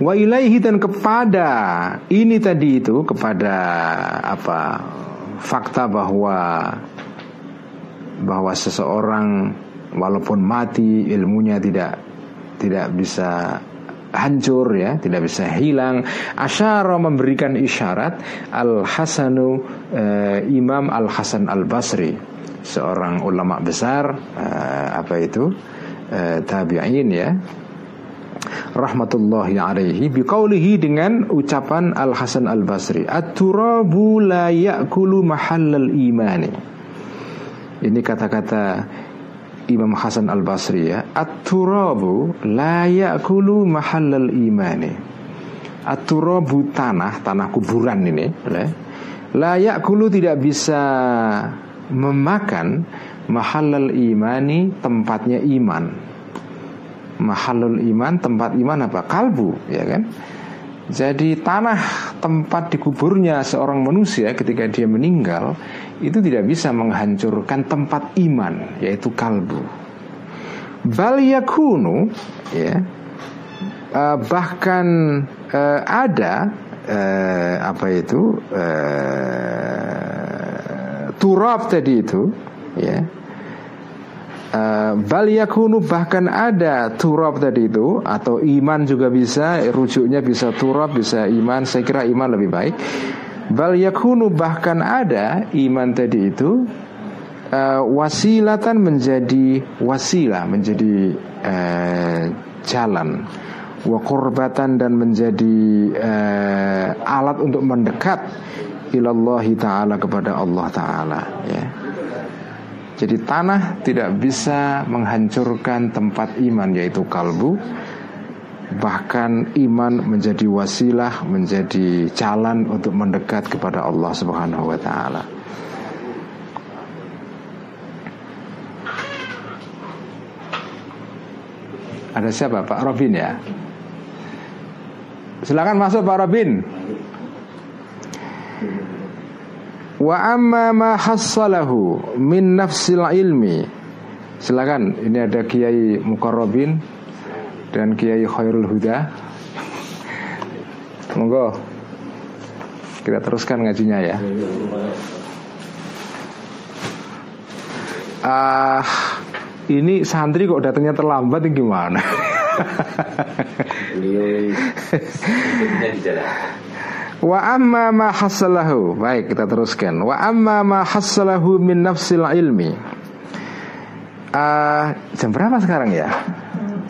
wa ilaihi dan kepada ini tadi itu kepada apa fakta bahwa bahwa seseorang walaupun mati ilmunya tidak tidak bisa hancur ya, tidak bisa hilang. Asyara memberikan isyarat Al Hasanu uh, Imam Al Hasan Al Basri, seorang ulama besar uh, apa itu uh, tabi'in ya. Rahmatullahi alaihi. Biqaulihi dengan ucapan Al Hasan Al Basri at-turabu la ya'kulu mahallal imani. Ini kata-kata Imam Hasan Al Basri ya. At-turabu la ya'kulu mahallal imani. At-turabu tanah Tanah kuburan ini La ya'kulu tidak bisa Memakan Mahallal imani Tempatnya iman Mahallul iman Tempat iman apa? Kalbu ya kan jadi tanah tempat dikuburnya seorang manusia ketika dia meninggal itu tidak bisa menghancurkan tempat iman yaitu kalbu. Bal yakunu ya uh, bahkan uh, ada uh, apa itu uh, turab tadi itu ya Uh, bal yakunu bahkan ada turab tadi itu atau iman juga bisa rujuknya bisa turab bisa iman. Saya kira iman lebih baik. Bal yakunu bahkan ada iman tadi itu uh, wasilatan menjadi wasilah menjadi uh, jalan. Wa kurbatan dan menjadi uh, alat untuk mendekat ilallahi taala kepada Allah taala ya jadi tanah tidak bisa menghancurkan tempat iman yaitu kalbu Bahkan iman menjadi wasilah, menjadi jalan untuk mendekat kepada Allah Subhanahu wa taala. Ada siapa? Pak Robin ya? Silakan masuk Pak Robin. Wa amma ma hassalahu min nafsil ilmi. Silakan, ini ada Kiai Mukarrabin dan Kiai Khairul Huda. Monggo. Kita teruskan ngajinya ya. Ah, uh, ini santri kok datangnya terlambat ini gimana? *laughs* Wa amma ma hasalahu Baik kita teruskan Wa amma ma hasalahu min nafsil ilmi uh, Jam berapa sekarang ya?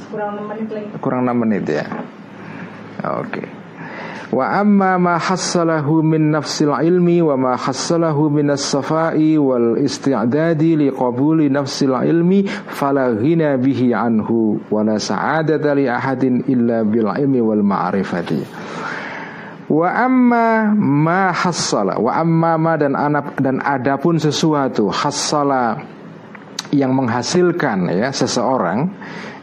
Kurang 6 menit lagi Kurang 6 menit ya Oke okay. Wa amma ma hassalahu min nafsil ilmi wa ma hassalahu min as-safai wal isti'dadi li qabuli nafsil ilmi fala ghina bihi anhu wa la sa'adata li ahadin illa bil ilmi wal ma'rifati. Wa amma ma hassala. Wa amma ma dan anak dan adapun sesuatu Hassala Yang menghasilkan ya seseorang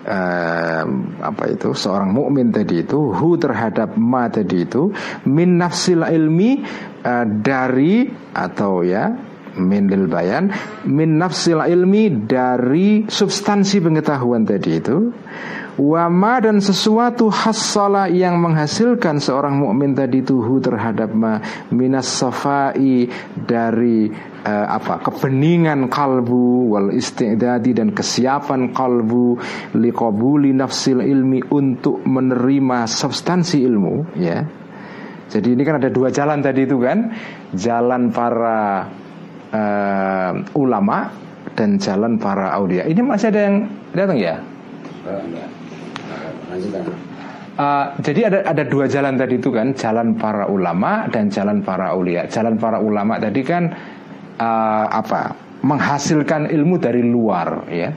eh, apa itu seorang mukmin tadi itu hu terhadap ma tadi itu min nafsil ilmi eh, dari atau ya min lil bayan min nafsil ilmi dari substansi pengetahuan tadi itu Wama dan sesuatu hassala yang menghasilkan seorang mukmin tadi tuhu terhadap ma minas safai dari uh, apa kebeningan kalbu wal istidadi dan kesiapan kalbu liqabuli nafsil ilmi untuk menerima substansi ilmu ya. Jadi ini kan ada dua jalan tadi itu kan, jalan para uh, ulama dan jalan para aulia. Ini masih ada yang datang ya? Uh, jadi ada ada dua jalan tadi itu kan jalan para ulama dan jalan para ulia. Jalan para ulama tadi kan uh, apa menghasilkan ilmu dari luar ya.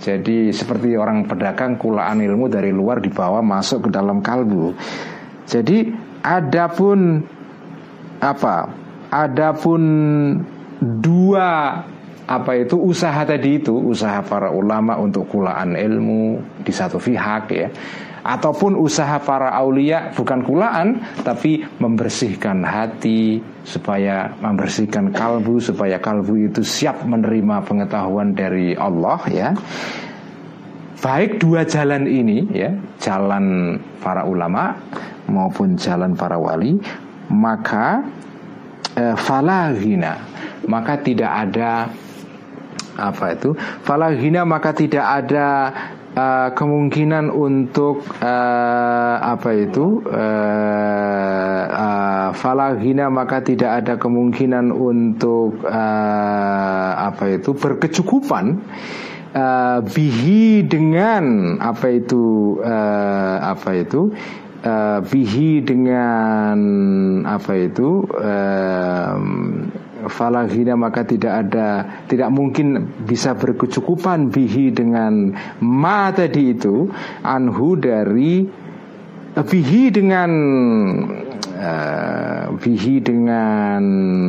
Jadi seperti orang pedagang kulaan ilmu dari luar dibawa masuk ke dalam kalbu. Jadi adapun apa? Adapun dua apa itu usaha tadi itu? Usaha para ulama untuk kulaan ilmu di satu pihak ya. Ataupun usaha para aulia bukan kulaan tapi membersihkan hati supaya membersihkan kalbu supaya kalbu itu siap menerima pengetahuan dari Allah ya. Baik dua jalan ini ya jalan para ulama maupun jalan para wali maka eh, falahina maka tidak ada apa itu? Falahina maka tidak ada uh, kemungkinan untuk uh, apa itu? Uh, uh, falahina maka tidak ada kemungkinan untuk uh, apa itu? Berkecukupan uh, bihi dengan apa itu uh, apa itu? Uh, bihi dengan apa itu falahina maka tidak ada tidak mungkin bisa berkecukupan bihi dengan ma tadi itu anhu dari bihi dengan uh, bihi dengan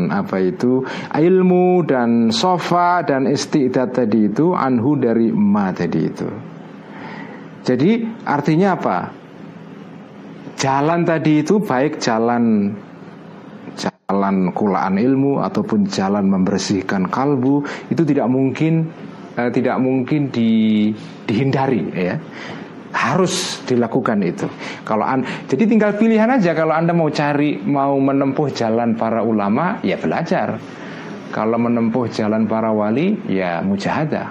apa itu ilmu dan sofa dan istiqdat tadi itu anhu dari ma tadi itu. Jadi artinya apa? Jalan tadi itu baik jalan jalan kulaan ilmu ataupun jalan membersihkan kalbu itu tidak mungkin uh, tidak mungkin di, dihindari ya. Harus dilakukan itu. Kalau an, jadi tinggal pilihan aja. Kalau anda mau cari mau menempuh jalan para ulama ya belajar. Kalau menempuh jalan para wali ya mujahadah.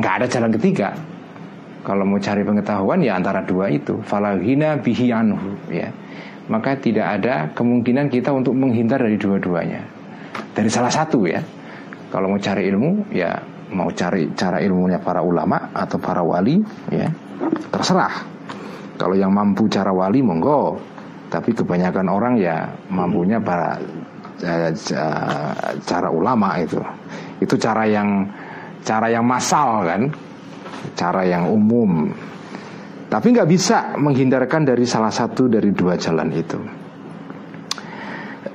Nggak ada jalan ketiga. Kalau mau cari pengetahuan ya antara dua itu. Falahina bihi anhu ya maka tidak ada kemungkinan kita untuk menghindar dari dua-duanya. Dari salah satu ya. Kalau mau cari ilmu ya mau cari cara ilmunya para ulama atau para wali ya terserah. Kalau yang mampu cara wali monggo, tapi kebanyakan orang ya mampunya para uh, cara ulama itu. Itu cara yang cara yang masal kan, cara yang umum tapi nggak bisa menghindarkan dari salah satu dari dua jalan itu.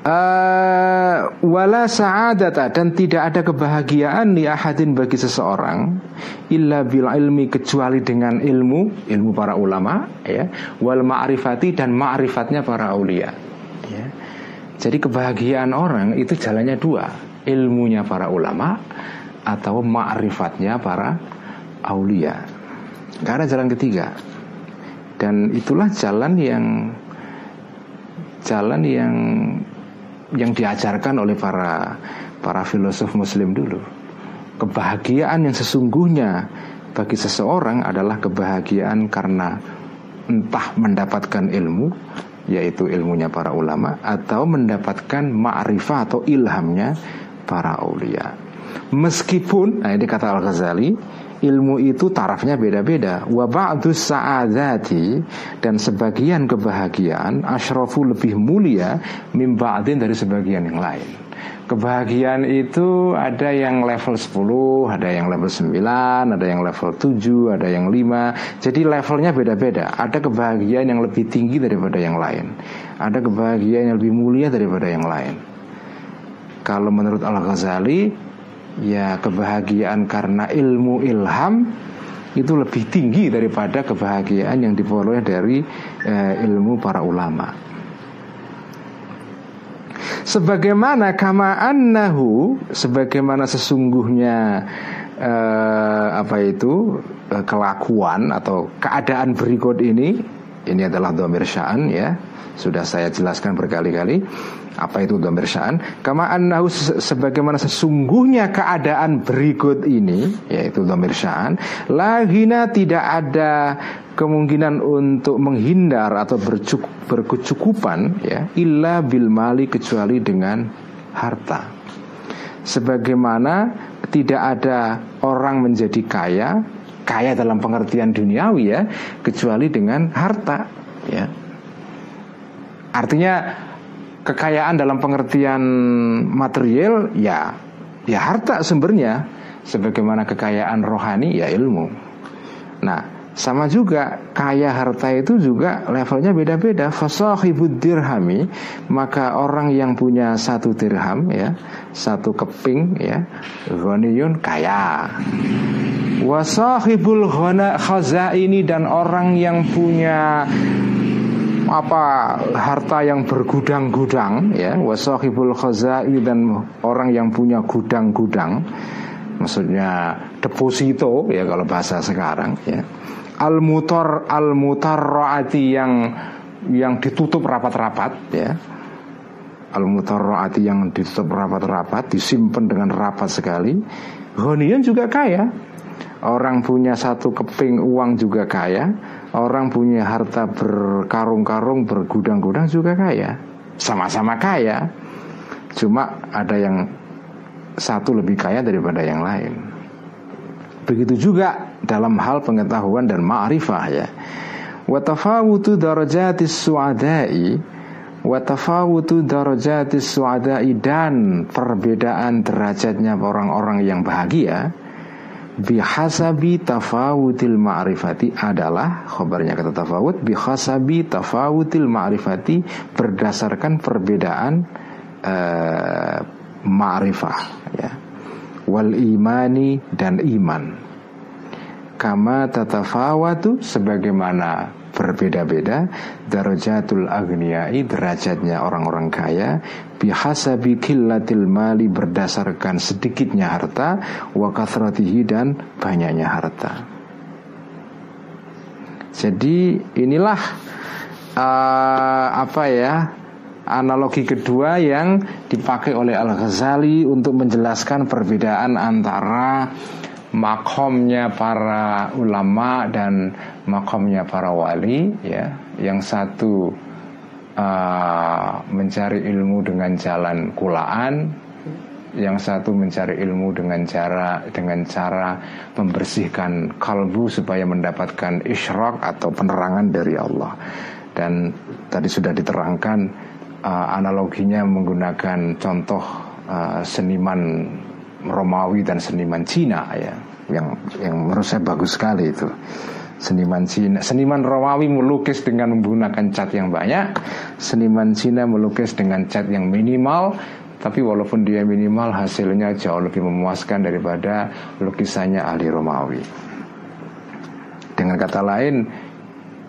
Uh, wala sa'adata dan tidak ada kebahagiaan di ahadin bagi seseorang illa bil ilmi kecuali dengan ilmu ilmu para ulama ya wal ma'rifati dan ma'rifatnya para aulia ya. Jadi kebahagiaan orang itu jalannya dua ilmunya para ulama atau ma'rifatnya para aulia. Karena jalan ketiga dan itulah jalan yang jalan yang yang diajarkan oleh para para filosof muslim dulu. Kebahagiaan yang sesungguhnya bagi seseorang adalah kebahagiaan karena entah mendapatkan ilmu yaitu ilmunya para ulama atau mendapatkan ma'rifah atau ilhamnya para aulia. Meskipun nah ini kata Al Ghazali ilmu itu tarafnya beda-beda. Wa ba'du sa'adati dan sebagian kebahagiaan asyrafu lebih mulia mim ba'din dari sebagian yang lain. Kebahagiaan itu ada yang level 10, ada yang level 9, ada yang level 7, ada yang 5 Jadi levelnya beda-beda Ada kebahagiaan yang lebih tinggi daripada yang lain Ada kebahagiaan yang lebih mulia daripada yang lain Kalau menurut Al-Ghazali ya kebahagiaan karena ilmu ilham itu lebih tinggi daripada kebahagiaan yang diperoleh dari eh, ilmu para ulama. Sebagaimana kama annahu sebagaimana sesungguhnya eh, apa itu eh, kelakuan atau keadaan berikut ini ini adalah domir sya'an ya sudah saya jelaskan berkali-kali apa itu sya'an? Kama annahu sebagaimana sesungguhnya keadaan berikut ini yaitu sya'an, lahina tidak ada kemungkinan untuk menghindar atau berkecukupan ya illa bil mali kecuali dengan harta. Sebagaimana tidak ada orang menjadi kaya kaya dalam pengertian duniawi ya kecuali dengan harta ya. Artinya kekayaan dalam pengertian material ya ya harta sumbernya sebagaimana kekayaan rohani ya ilmu. Nah, sama juga kaya harta itu juga levelnya beda-beda. Fasahibud dirhami maka orang yang punya satu dirham ya, satu keping ya, ghaniyun kaya. Wasahibul khaza ini dan orang yang punya apa harta yang bergudang-gudang ya wasahibul khazai dan orang yang punya gudang-gudang maksudnya deposito ya kalau bahasa sekarang ya. Al mutar al mutarraati yang yang ditutup rapat-rapat ya. Al mutarraati yang ditutup rapat-rapat disimpan dengan rapat sekali. Ghaniyan juga kaya. Orang punya satu keping uang juga kaya Orang punya harta berkarung-karung Bergudang-gudang juga kaya. Sama-sama kaya. Cuma ada yang Satu lebih kaya daripada yang lain. Begitu juga dalam hal pengetahuan dan ma'rifah ya. Wa tafawutu darajatis su'adai wa tafawutu darajatis su'adai dan perbedaan derajatnya orang-orang yang bahagia bihasabi tafawutil ma'rifati adalah khabarnya kata tafawut bihasabi tafawutil ma'rifati berdasarkan perbedaan uh, ma'rifah ya. Wal imani dan iman. Kama tatafawatu sebagaimana berbeda-beda darajatul agniyai derajatnya orang-orang kaya bihasabi killatil mali berdasarkan sedikitnya harta wa kathratihi dan banyaknya harta. Jadi inilah uh, apa ya analogi kedua yang dipakai oleh Al-Ghazali untuk menjelaskan perbedaan antara makomnya para ulama dan makomnya para wali ya yang satu uh, mencari ilmu dengan jalan kulaan yang satu mencari ilmu dengan cara dengan cara membersihkan kalbu supaya mendapatkan isyraq atau penerangan dari Allah. Dan tadi sudah diterangkan uh, analoginya menggunakan contoh uh, seniman Romawi dan seniman Cina ya. Yang yang menurut saya bagus sekali itu. Seniman Cina seniman Romawi melukis dengan menggunakan cat yang banyak. Seniman Cina melukis dengan cat yang minimal. Tapi walaupun dia minimal hasilnya jauh lebih memuaskan daripada lukisannya ahli Romawi. Dengan kata lain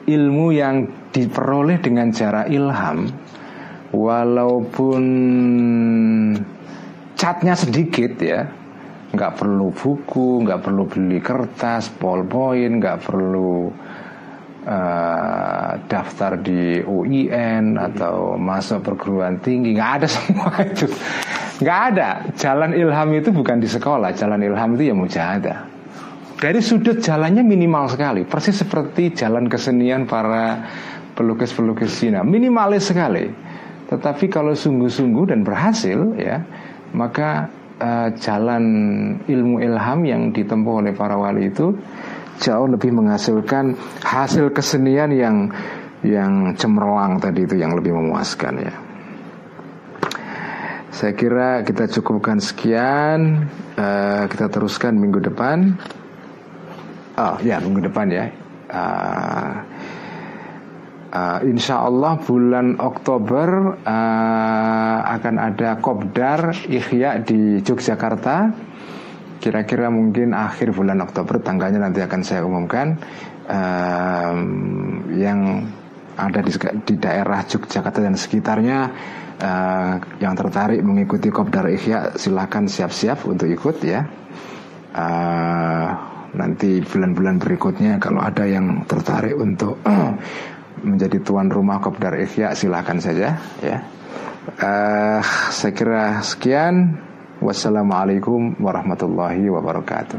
ilmu yang diperoleh dengan cara ilham walaupun catnya sedikit ya. Nggak perlu buku nggak perlu beli kertas ballpoint nggak perlu uh, daftar di UIN atau masuk perguruan tinggi. Nggak ada *laughs* semua itu. Nggak ada. Jalan ilham itu bukan di sekolah. Jalan ilham itu ya mujahadah. Dari sudut jalannya minimal sekali. Persis seperti jalan kesenian para pelukis-pelukis Cina. Minimalis sekali. Tetapi kalau sungguh-sungguh dan berhasil ya, maka uh, jalan ilmu ilham yang ditempuh oleh para wali itu jauh lebih menghasilkan hasil kesenian yang yang cemerlang tadi itu yang lebih memuaskan ya. Saya kira kita cukupkan sekian. Uh, kita teruskan minggu depan. Oh ya minggu depan ya. Uh, Uh, insya Allah bulan Oktober uh, akan ada kopdar ikhya di Yogyakarta. Kira-kira mungkin akhir bulan Oktober tanggalnya nanti akan saya umumkan. Uh, yang ada di, di daerah Yogyakarta dan sekitarnya uh, yang tertarik mengikuti kopdar ikhya silahkan siap-siap untuk ikut ya. Uh, nanti bulan-bulan berikutnya kalau ada yang tertarik untuk *clears throat* menjadi tuan rumah Kopdar Ikhya silahkan saja ya. Uh, saya kira sekian. Wassalamualaikum warahmatullahi wabarakatuh.